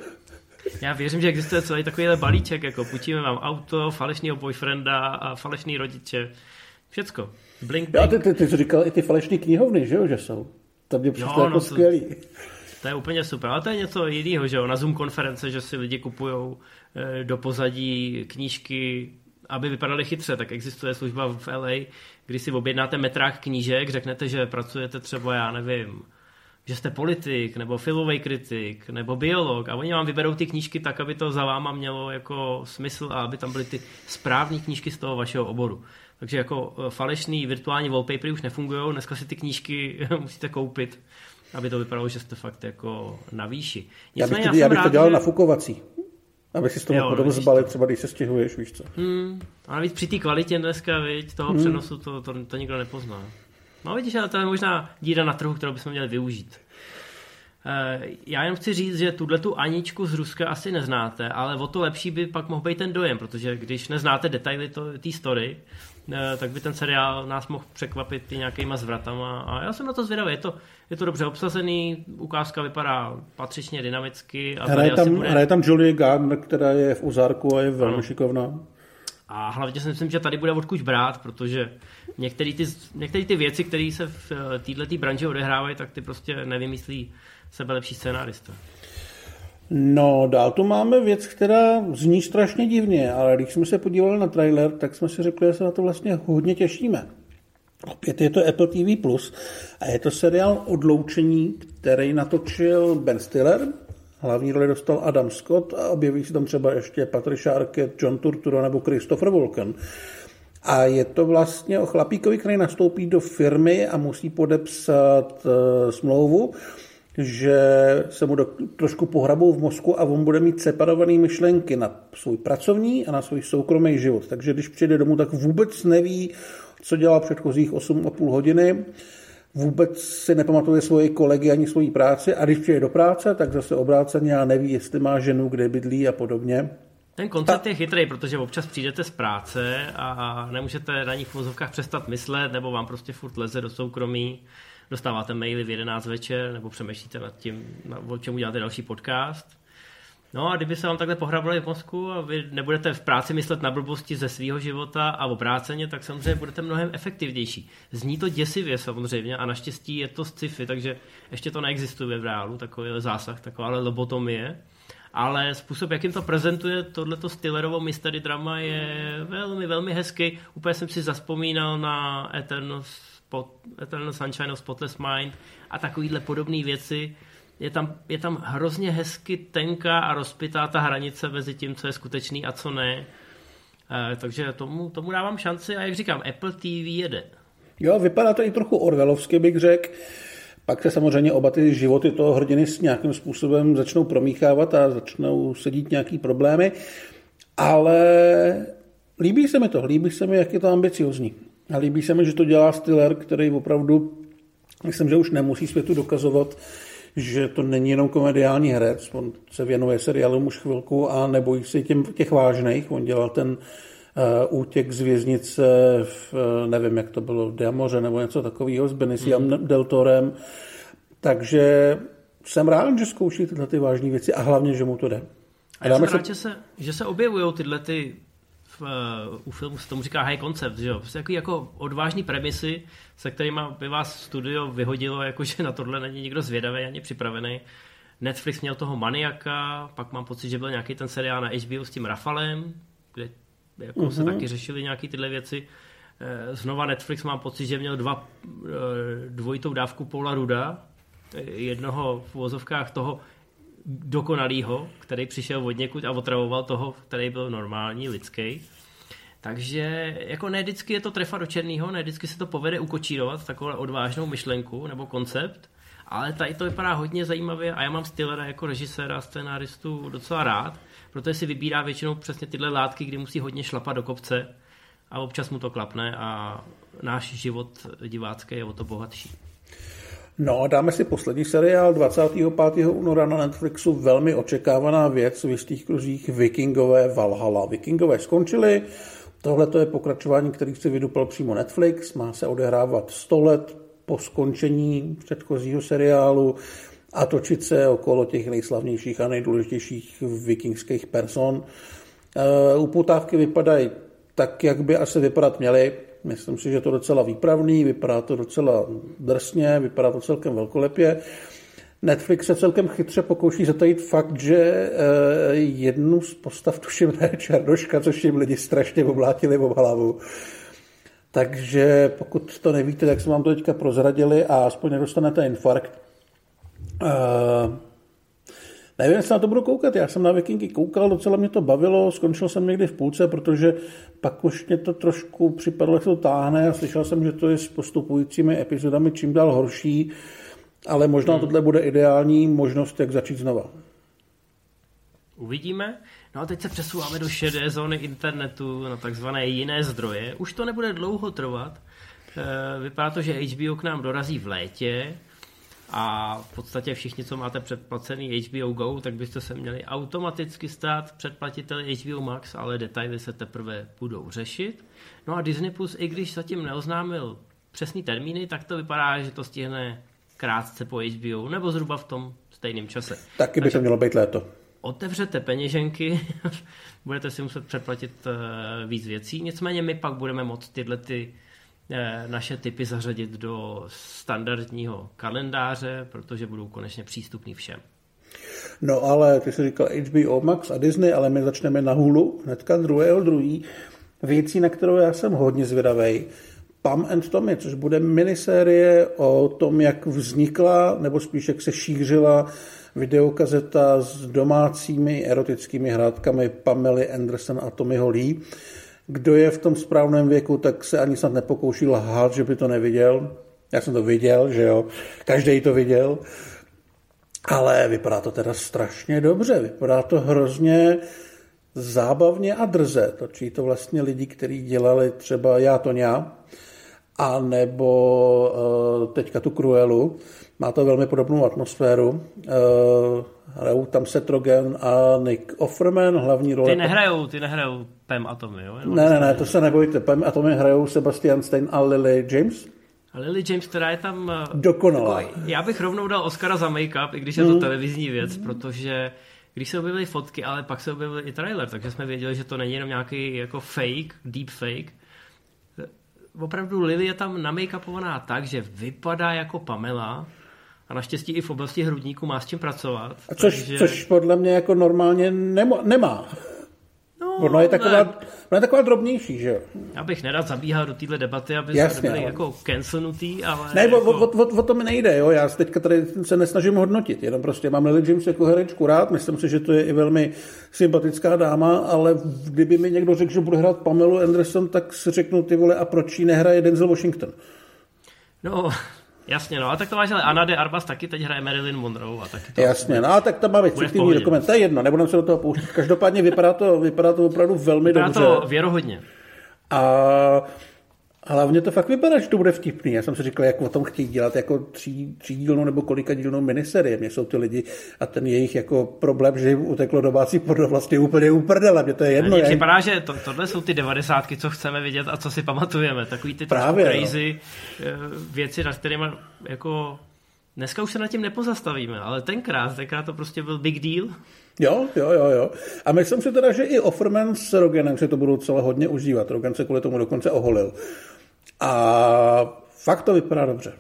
A: Já věřím, že existuje celý takovýhle balíček, jako půjčíme vám auto, falešného boyfrienda a falešný rodiče. Všecko. Blink, blink.
B: Já, ty, ty, ty jsi říkal i ty falešné knihovny, že jo, že jsou. To mě přišlo jako no, skvělý. To,
A: to je úplně super, ale to je něco jiného, že jo, na Zoom konference, že si lidi kupují e, do pozadí knížky, aby vypadaly chytře, tak existuje služba v LA, kdy si objednáte metrák knížek, řeknete, že pracujete třeba, já nevím, že jste politik, nebo filmový kritik, nebo biolog a oni vám vyberou ty knížky tak, aby to za váma mělo jako smysl a aby tam byly ty správné knížky z toho vašeho oboru. Takže jako e, falešný virtuální wallpapery už nefungují, dneska si ty knížky musíte koupit, aby to vypadalo, že jste fakt jako na výši.
B: já bych, já, já bych rád, to dělal že... nafukovací. Aby si z toho potom zbalit, třeba když se stěhuješ, víš co.
A: Hmm. A navíc při té kvalitě dneska, viď, toho hmm. přenosu, to, to, to nikdo nepozná. No vidíš, ale to je možná díra na trhu, kterou bychom měli využít. Eh, já jen chci říct, že tuhle tu Aničku z Ruska asi neznáte, ale o to lepší by pak mohl být ten dojem, protože když neznáte detaily té story, eh, tak by ten seriál nás mohl překvapit i nějakýma zvratama a já jsem na to zvědavý. Je to, je to dobře obsazený, ukázka vypadá patřičně dynamicky. A
B: hraje, tam, bude... hraje tam Julie Gardner, která je v Ozarku a je velmi ano. šikovná.
A: A hlavně si myslím, že tady bude odkud brát, protože některé ty, některé ty věci, které se v eh, této branži odehrávají, tak ty prostě nevymyslí sebe lepší scénárista.
B: No, dál tu máme věc, která zní strašně divně, ale když jsme se podívali na trailer, tak jsme si řekli, že se na to vlastně hodně těšíme. Opět je to Apple TV+, a je to seriál Odloučení, který natočil Ben Stiller, hlavní roli dostal Adam Scott a objeví se tam třeba ještě Patricia Arquette, John Turturro nebo Christopher Walken. A je to vlastně o chlapíkovi, který nastoupí do firmy a musí podepsat uh, smlouvu, že se mu do, trošku pohrabou v mozku a on bude mít separované myšlenky na svůj pracovní a na svůj soukromý život. Takže když přijde domů, tak vůbec neví, co dělal předchozích 8,5 hodiny, vůbec si nepamatuje svoje kolegy ani svoji práci a když přijde do práce, tak zase obráceně a neví, jestli má ženu, kde bydlí a podobně.
A: Ten koncept je chytrý, protože občas přijdete z práce a nemůžete na nich v vozovkách přestat myslet, nebo vám prostě furt leze do soukromí dostáváte maily v 11 večer nebo přemýšlíte nad tím, o čem uděláte další podcast. No a kdyby se vám takhle pohrabali v mozku a vy nebudete v práci myslet na blbosti ze svého života a obráceně, tak samozřejmě budete mnohem efektivnější. Zní to děsivě samozřejmě a naštěstí je to z sci-fi, takže ještě to neexistuje v reálu, takový zásah, taková lobotomie. Ale způsob, jakým to prezentuje tohleto Stillerovo mystery drama je velmi, velmi hezký. Úplně jsem si zaspomínal na Eternals Spot, Eternal Sunshine of Spotless Mind a takovýhle podobné věci. Je tam, je tam hrozně hezky tenká a rozpitá ta hranice mezi tím, co je skutečný a co ne. E, takže tomu, tomu dávám šanci a jak říkám, Apple TV jede.
B: Jo, vypadá to i trochu orvelovsky, bych řekl. Pak se samozřejmě oba ty životy toho hrdiny s nějakým způsobem začnou promíchávat a začnou sedít nějaký problémy, ale líbí se mi to, líbí se mi, jak je to ambiciozní. A líbí se mi, že to dělá Stiller, který opravdu, myslím, že už nemusí světu dokazovat, že to není jenom komediální herec. On se věnuje seriálům už chvilku a nebojí se těm, těch vážných. On dělal ten uh, útěk z věznice v, uh, nevím, jak to bylo, v Diamoře nebo něco takového s Beniciem mm. Deltorem. Takže jsem rád, že zkouší tyhle ty vážné věci a hlavně, že mu to jde.
A: A já jsem rád, se... že se, že se objevují tyhle ty v, u filmu se tomu říká high concept, že jo? Prostě jako, jako odvážný premisy, se kterými by vás studio vyhodilo, jakože na tohle není nikdo zvědavý ani připravený. Netflix měl toho maniaka, pak mám pocit, že byl nějaký ten seriál na HBO s tím Rafalem, kde jako mm-hmm. se mhm. taky řešili nějaké tyhle věci. Eh, znova Netflix mám pocit, že měl dva, dvojitou dávku Paula Ruda, jednoho v uvozovkách toho dokonalýho, který přišel od někud a otravoval toho, který byl normální, lidský. Takže jako ne vždycky je to trefa do černého, ne vždycky se to povede ukočírovat takovou odvážnou myšlenku nebo koncept, ale tady to vypadá hodně zajímavě a já mám Stillera jako režiséra a scénáristu docela rád, protože si vybírá většinou přesně tyhle látky, kdy musí hodně šlapat do kopce a občas mu to klapne a náš život divácký je o to bohatší.
B: No a dáme si poslední seriál 25. února na Netflixu, velmi očekávaná věc v jistých kruzích Vikingové Valhalla. Vikingové skončili, tohle je pokračování, který si vydupal přímo Netflix, má se odehrávat 100 let po skončení předchozího seriálu a točit se okolo těch nejslavnějších a nejdůležitějších vikingských person. Eh, Uputávky vypadají tak, jak by asi vypadat měly. Myslím si, že to docela výpravný, vypadá to docela drsně, vypadá to celkem velkolepě. Netflix se celkem chytře pokouší zatajit fakt, že eh, jednu z postav tuším je Černoška, což jim lidi strašně oblátili v hlavu. Takže pokud to nevíte, tak jsme vám to teďka prozradili a aspoň nedostanete infarkt. Nevím, jestli na to budu koukat. Já jsem na Vikingy koukal, docela mě to bavilo, skončil jsem někdy v půlce, protože pak už mě to trošku připadlo, jak to táhne a slyšel jsem, že to je s postupujícími epizodami čím dál horší, ale možná hmm. tohle bude ideální možnost, jak začít znova.
A: Uvidíme. No a teď se přesouváme do šedé zóny internetu na takzvané jiné zdroje. Už to nebude dlouho trvat. Eh, vypadá to, že HBO k nám dorazí v létě a v podstatě všichni, co máte předplacený HBO Go, tak byste se měli automaticky stát předplatiteli HBO Max, ale detaily se teprve budou řešit. No a Disney Plus, i když zatím neoznámil přesný termíny, tak to vypadá, že to stihne krátce po HBO, nebo zhruba v tom stejném čase.
B: Taky by Takže... to mělo být léto
A: otevřete peněženky, budete si muset přeplatit eh, víc věcí, nicméně my pak budeme moct tyhle ty naše typy zařadit do standardního kalendáře, protože budou konečně přístupný všem.
B: No ale ty jsi říkal HBO Max a Disney, ale my začneme na Hulu, hnedka druhého druhý. Věcí, na kterou já jsem hodně zvědavý, Pam and Tommy, což bude minisérie o tom, jak vznikla, nebo spíš jak se šířila videokazeta s domácími erotickými hrádkami Pamely Anderson a Tommyho Lee. Kdo je v tom správném věku, tak se ani snad nepokouší lhát, že by to neviděl. Já jsem to viděl, že jo, každý to viděl. Ale vypadá to teda strašně dobře, vypadá to hrozně zábavně a drze. Točí to vlastně lidi, kteří dělali třeba Já to ňa, a nebo uh, teďka tu Cruelu. Má to velmi podobnou atmosféru. Hrajou tam Seth Rogen a Nick Offerman, hlavní role.
A: Ty nehrajou, ty nehrajou Pam Atomy, jo?
B: Jenom ne, ne, ne, to se nebojte. Pam Atomy hrajou Sebastian Stein a Lily James.
A: A Lily James, která je tam...
B: Eh, Dokonalá.
A: Já bych rovnou dal Oscara za make-up, i když je to mm. televizní věc, protože když se objevily fotky, ale pak se objevil i trailer, takže jsme věděli, že to není jenom nějaký jako fake, deep fake, opravdu Lily je tam namakeupovaná tak, že vypadá jako Pamela a naštěstí i v oblasti hrudníku má s čím pracovat.
B: A což, takže... což podle mě jako normálně nemo, nemá. No, ono je taková, ne. ona je taková drobnější, že jo?
A: Já bych nerad zabíhal do téhle debaty, aby Jasně, jsme byli jako cancelnutý, ale...
B: Ne,
A: jako...
B: o, o, o, o, to mi nejde, jo, já teďka tady se nesnažím hodnotit, jenom prostě mám Lily James jako herečku rád, myslím si, že to je i velmi sympatická dáma, ale kdyby mi někdo řekl, že bude hrát Pamelu Anderson, tak si řeknu ty vole, a proč jí nehraje Denzel Washington?
A: No, Jasně, no, a tak to máš, ale Anna de Arbas taky teď hraje Marilyn Monroe. A taky to
B: Jasně, no, a tak to má fiktivní dokument, to je jedno, nebudeme se do toho pouštět. Každopádně vypadá to, vypadá to opravdu velmi
A: vypadá
B: dobře.
A: Vypadá to věrohodně.
B: A hlavně to fakt vypadá, že to bude vtipný. Já jsem si říkal, jak o tom chtějí dělat jako tří, třídílnou nebo kolika dílnou miniserie. Mě jsou ty lidi a ten jejich jako problém, že jim uteklo domácí porno vlastně úplně uprdele. Mě to je jedno.
A: Mně připadá, že to, tohle jsou ty devadesátky, co chceme vidět a co si pamatujeme. Takový ty Právě, no. crazy no. věci, na kterými jako Dneska už se nad tím nepozastavíme, ale tenkrát, tenkrát to prostě byl big deal.
B: Jo, jo, jo, jo. A myslím si teda, že i Offerman s Rogenem si to budou celé hodně užívat. Rogen se kvůli tomu dokonce oholil. A fakt to vypadá dobře.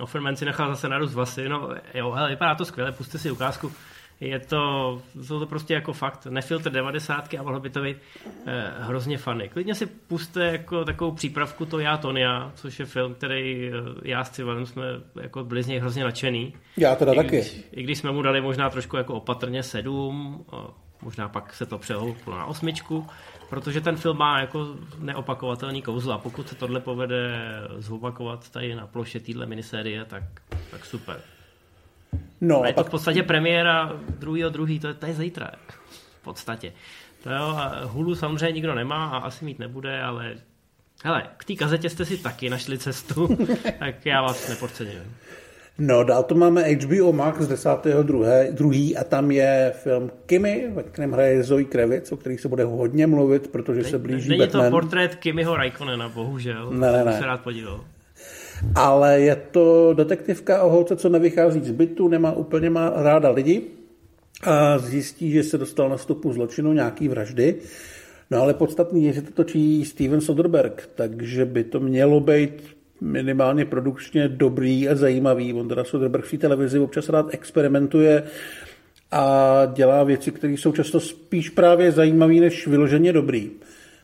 A: Offerman si nechal zase narůst vlasy, no jo, hele, vypadá to skvěle, puste si ukázku. Je to, jsou to prostě jako fakt nefiltr 90 a mohlo by to být eh, hrozně fany. Klidně si puste jako takovou přípravku to Já Tonia, což je film, který eh, já s Civalem jsme jako byli z něj hrozně nadšený.
B: Já teda
A: I
B: taky.
A: Když, I když jsme mu dali možná trošku jako opatrně sedm, možná pak se to přehouplo na osmičku, protože ten film má jako neopakovatelný kouzla. Pokud se tohle povede zopakovat tady na ploše téhle minisérie, tak, tak super.
B: No,
A: a je
B: pak...
A: to v podstatě premiéra druhýho druhý, to je, to je zítra. V podstatě. To jo, a Hulu samozřejmě nikdo nemá a asi mít nebude, ale hele, k té kazetě jste si taky našli cestu, tak já vás nepodceňuji.
B: No, dál to máme HBO Max z 10. Druhé, druhý a tam je film Kimi, ve kterém hraje Zoe Kravitz, o kterých se bude hodně mluvit, protože se blíží
A: Není
B: Batman.
A: to portrét Kimiho Raikonena, bohužel.
B: Ne, ne, ne.
A: se rád podíval.
B: Ale je to detektivka o holce, co nevychází z bytu, nemá úplně má ráda lidi a zjistí, že se dostal na stopu zločinu nějaký vraždy. No ale podstatný je, že to točí Steven Soderbergh, takže by to mělo být minimálně produkčně dobrý a zajímavý. On teda Soderbergh v té televizi občas rád experimentuje a dělá věci, které jsou často spíš právě zajímavé než vyloženě dobrý.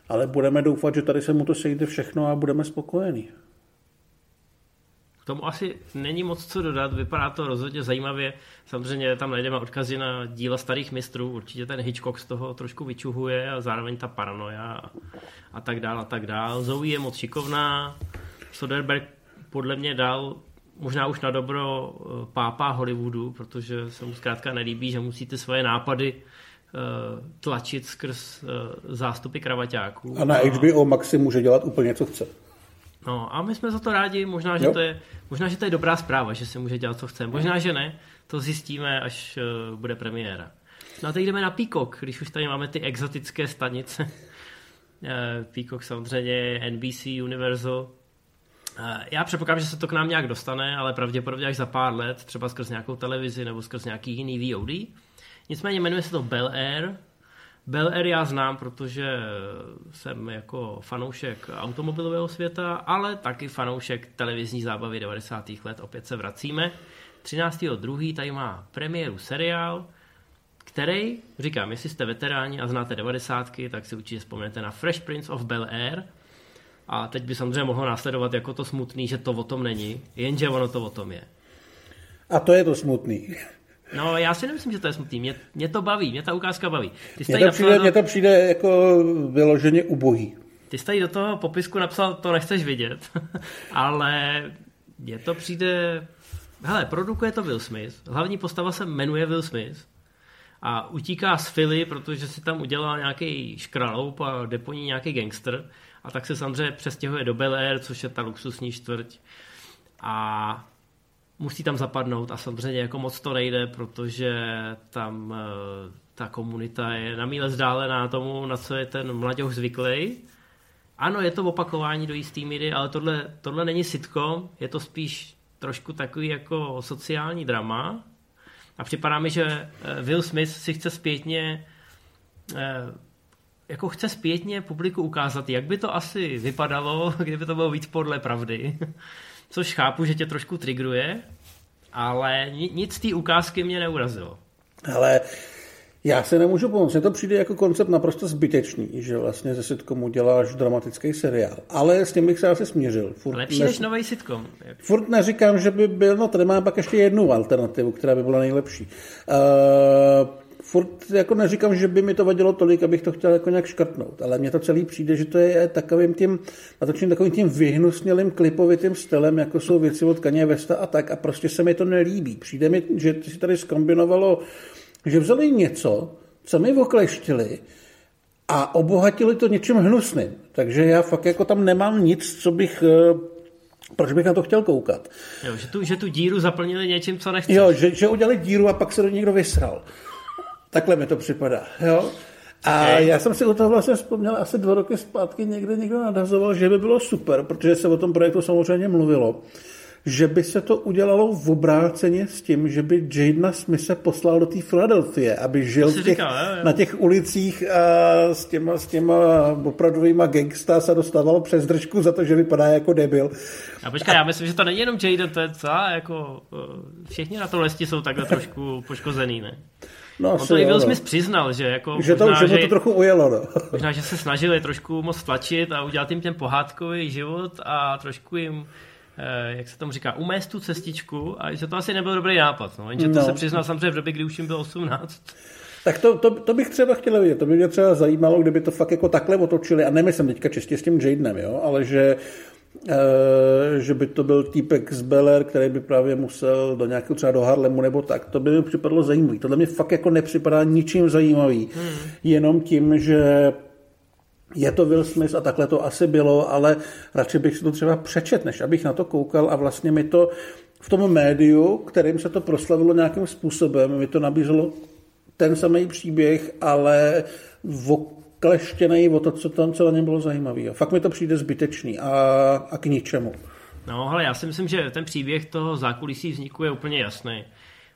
B: Ale budeme doufat, že tady se mu to sejde všechno a budeme spokojení.
A: K tomu asi není moc co dodat, vypadá to rozhodně zajímavě. Samozřejmě tam najdeme odkazy na díla starých mistrů, určitě ten Hitchcock z toho trošku vyčuhuje a zároveň ta paranoja a tak dál a tak dál. Zoe je moc šikovná, Soderbergh podle mě dal možná už na dobro pápa Hollywoodu, protože se mu zkrátka nelíbí, že musí ty svoje nápady tlačit skrz zástupy kravaťáků.
B: A na HBO Max si může dělat úplně, co chce.
A: No a my jsme za to rádi, možná, že to je, možná, že to je dobrá zpráva, že se může dělat, co chce. Možná, že ne, to zjistíme, až bude premiéra. No a teď jdeme na Peacock, když už tady máme ty exotické stanice. Peacock samozřejmě, NBC, Universal. Uh, já předpokládám, že se to k nám nějak dostane, ale pravděpodobně až za pár let, třeba skrz nějakou televizi nebo skrz nějaký jiný VOD. Nicméně jmenuje se to Bel Air, Bel Air já znám, protože jsem jako fanoušek automobilového světa, ale taky fanoušek televizní zábavy 90. let. Opět se vracíme. 13.2. tady má premiéru seriál, který, říkám, jestli jste veteráni a znáte 90. tak si určitě vzpomenete na Fresh Prince of Bel Air. A teď by samozřejmě mohlo následovat jako to smutný, že to o tom není, jenže ono to o tom je.
B: A to je to smutný.
A: No, já si nemyslím, že to je smutný. Mě, mě to baví, mě ta ukázka baví.
B: Ty mně, to přijde, do... mně to přijde jako vyloženě ubohý.
A: Ty jsi tady do toho popisku napsal, to nechceš vidět, ale mně to přijde... Hele, produkuje to Will Smith, hlavní postava se jmenuje Will Smith a utíká z Philly, protože si tam udělal nějaký škraloup a deponí nějaký gangster a tak se samozřejmě přestěhuje do Bel Air, což je ta luxusní čtvrť. A musí tam zapadnout a samozřejmě jako moc to nejde, protože tam uh, ta komunita je na míle vzdálená tomu, na co je ten mladěch zvyklý. Ano, je to opakování do jistý míry, ale tohle, tohle není sitcom, je to spíš trošku takový jako sociální drama. A připadá mi, že Will Smith si chce zpětně jako chce zpětně publiku ukázat, jak by to asi vypadalo, kdyby to bylo víc podle pravdy. Což chápu, že tě trošku trigruje, ale nic z té ukázky mě neurazilo.
B: Ale já se nemůžu pomoct. Mně to přijde jako koncept naprosto zbytečný, že vlastně ze sitcomu děláš dramatický seriál. Ale s tím bych se asi smířil.
A: Furt Lepší než nový sitcom.
B: Jak... Furt neříkám, že by byl, no tady mám pak ještě jednu alternativu, která by byla nejlepší. Uh, furt jako neříkám, že by mi to vadilo tolik, abych to chtěl jako nějak škrtnout, ale mně to celý přijde, že to je takovým tím, natočím takovým tím vyhnusnělým klipovitým stylem, jako jsou věci od Kanye Vesta a tak a prostě se mi to nelíbí. Přijde mi, že si tady skombinovalo, že vzali něco, co mi okleštili a obohatili to něčím hnusným. Takže já fakt jako tam nemám nic, co bych proč bych na to chtěl koukat?
A: Jo, že, tu, že tu díru zaplnili něčím, co nechceš.
B: Jo, že, že udělali díru a pak se do někdo vysral. Takhle mi to připadá. Jo? A okay. já jsem si o toho vlastně vzpomněl asi dva roky zpátky, někde někdo nadazoval, že by bylo super, protože se o tom projektu samozřejmě mluvilo, že by se to udělalo v obráceně s tím, že by Jadena Smith se poslal do té Filadelfie, aby žil těch, říkal, je. na těch ulicích a s těma, s těma opravdovýma gangsta se dostával přes držku za to, že vypadá jako debil.
A: A počkej, a... já myslím, že to není jenom Jaden, to je celá jako, všichni na to lesti jsou takhle trošku poškozený, ne? No, On to i Will Smith přiznal, že jako
B: že to, možná, že, že to trochu ujelo. No.
A: Možná, že se snažili trošku moc tlačit a udělat jim ten pohádkový život a trošku jim eh, jak se tomu říká, umést tu cestičku a že to asi nebyl dobrý nápad. No. Jenže to no. se přiznal samozřejmě v době, kdy už jim bylo 18.
B: Tak to, to, to, bych třeba chtěl vidět. To by mě třeba zajímalo, kdyby to fakt jako takhle otočili. A nemyslím teďka čistě s tím Jadenem, jo? ale že že by to byl týpek z Beller, který by právě musel do nějakého třeba do Harlemu nebo tak, to by mi připadlo zajímavý. Tohle mi fakt jako nepřipadá ničím zajímavý. Hmm. Jenom tím, že je to Will Smith a takhle to asi bylo, ale radši bych si to třeba přečet, než abych na to koukal a vlastně mi to v tom médiu, kterým se to proslavilo nějakým způsobem, mi to nabízelo ten samý příběh, ale v kleštěnej o to, co tam co na něm bylo zajímavé. Fakt mi to přijde zbytečný a, a k ničemu.
A: No, ale já si myslím, že ten příběh toho zákulisí vzniku je úplně jasný.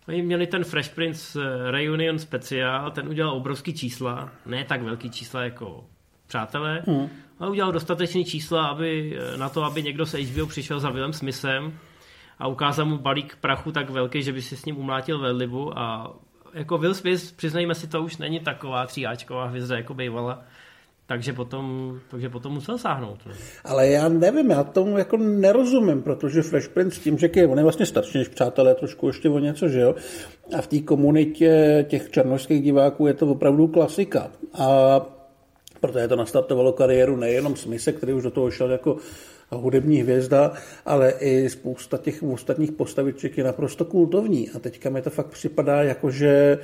A: Oni měli ten Fresh Prince eh, Reunion speciál, ten udělal obrovský čísla, ne tak velký čísla jako přátelé, hmm. ale udělal dostatečný čísla aby, eh, na to, aby někdo se HBO přišel za Willem Smithem a ukázal mu balík prachu tak velký, že by si s ním umlátil vellibu a jako Will Smith, přiznejme si, to už není taková tříáčková hvězda, jako bývala. Takže potom, takže potom musel sáhnout. Ne?
B: Ale já nevím, já tomu jako nerozumím, protože Fresh Prince tím, že je, on je vlastně starší než přátelé, trošku ještě o něco, že jo? A v té komunitě těch černožských diváků je to opravdu klasika. A protože to nastartovalo kariéru nejenom Smise, který už do toho šel jako hudební hvězda, ale i spousta těch ostatních postaviček je naprosto kultovní. A teďka mi to fakt připadá jako, že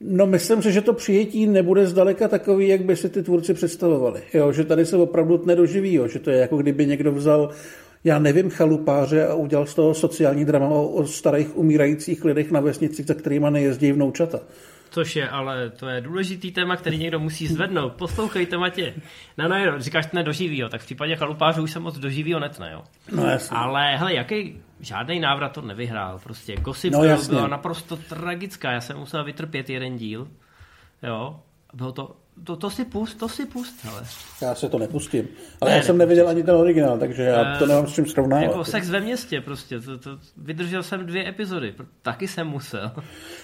B: No myslím si, že to přijetí nebude zdaleka takový, jak by si ty tvůrci představovali. Jo, že tady se opravdu nedoživí, jo, že to je jako kdyby někdo vzal já nevím, chalupáře a udělal z toho sociální drama o, o starých umírajících lidech na vesnici, za kterými nejezdí vnoučata.
A: Což je, ale to je důležitý téma, který někdo musí zvednout. Poslouchejte, Matě. No, no, no říkáš to nedoživí, tak v případě chalupářů už se moc doživí netne, jo.
B: No, jasně.
A: Ale hele, jaký žádný návrat to nevyhrál. Prostě Gossip no, jasně. byla naprosto tragická. Já jsem musel vytrpět jeden díl. Jo. Bylo to to, to si pust, to si pust, ale.
B: Já se to nepustím. Ale ne, já jsem neviděl ani ten originál, takže já to eh, nemám s čím srovnávat.
A: Jako sex ve městě prostě. To, to, vydržel jsem dvě epizody. Taky jsem musel.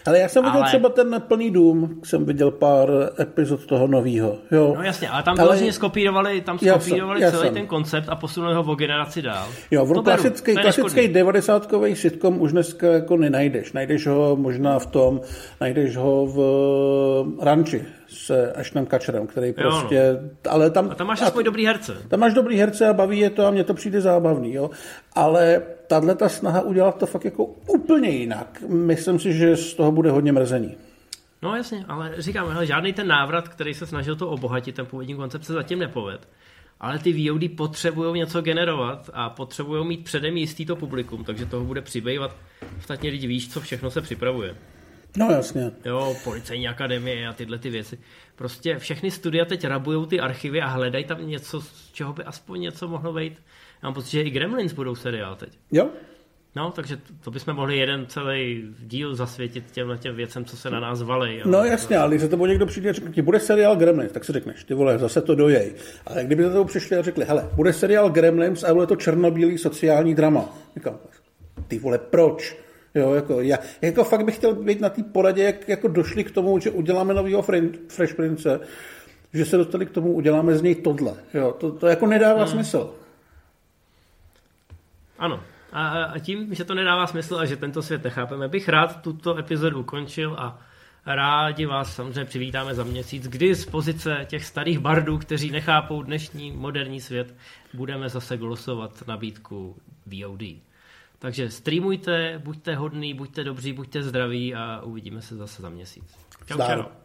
B: Ale já jsem viděl ale... třeba ten plný dům, jsem viděl pár epizod toho nového. Jo.
A: No jasně, ale tam ale... vlastně skopírovali, tam skopírovali já celý jsem. ten koncept a posunuli ho o generaci dál.
B: Jo, on klasický, klasický 90 sitcom už dneska jako nenajdeš. Najdeš ho možná v tom, najdeš ho v Ranči s Ashtonem Kačerem, který prostě... Jo, no. ale tam,
A: a tam máš aspoň dobrý herce.
B: Tam máš dobrý herce a baví je to a mně to přijde zábavný, jo. Ale tahle ta snaha udělat to fakt jako úplně jinak, myslím si, že z toho bude hodně mrzení.
A: No jasně, ale říkám, hele, žádný ten návrat, který se snažil to obohatit, ten původní koncept se zatím nepoved. Ale ty VOD potřebují něco generovat a potřebují mít předem jistý to publikum, takže toho bude přibývat. Ostatně lidi víš, co všechno se připravuje.
B: No jasně.
A: Jo, policejní akademie a tyhle ty věci. Prostě všechny studia teď rabují ty archivy a hledají tam něco, z čeho by aspoň něco mohlo být. Já mám pocit, že i Gremlins budou seriál teď.
B: Jo.
A: No, takže to bychom mohli jeden celý díl zasvětit těmhle těm věcem, co se na nás valí.
B: No jasně, ale když se to někdo přijde a řekne, ti bude seriál Gremlins, tak si řekneš, ty vole, zase to dojej. Ale kdyby to přišli a řekli, hele, bude seriál Gremlins a bude to černobílý sociální drama. Říkám, ty vole, proč? Jo, jako, já, jako fakt bych chtěl být na té poradě, jak jako došli k tomu, že uděláme novýho Fresh Prince, že se dostali k tomu, uděláme z něj tohle. Jo, to, to jako nedává hmm. smysl.
A: Ano. A, a tím, že to nedává smysl a že tento svět nechápeme, bych rád tuto epizodu ukončil a rádi vás samozřejmě přivítáme za měsíc, kdy z pozice těch starých bardů, kteří nechápou dnešní moderní svět, budeme zase glosovat nabídku VOD. Takže streamujte, buďte hodný, buďte dobří, buďte zdraví a uvidíme se zase za měsíc. Čau, čau.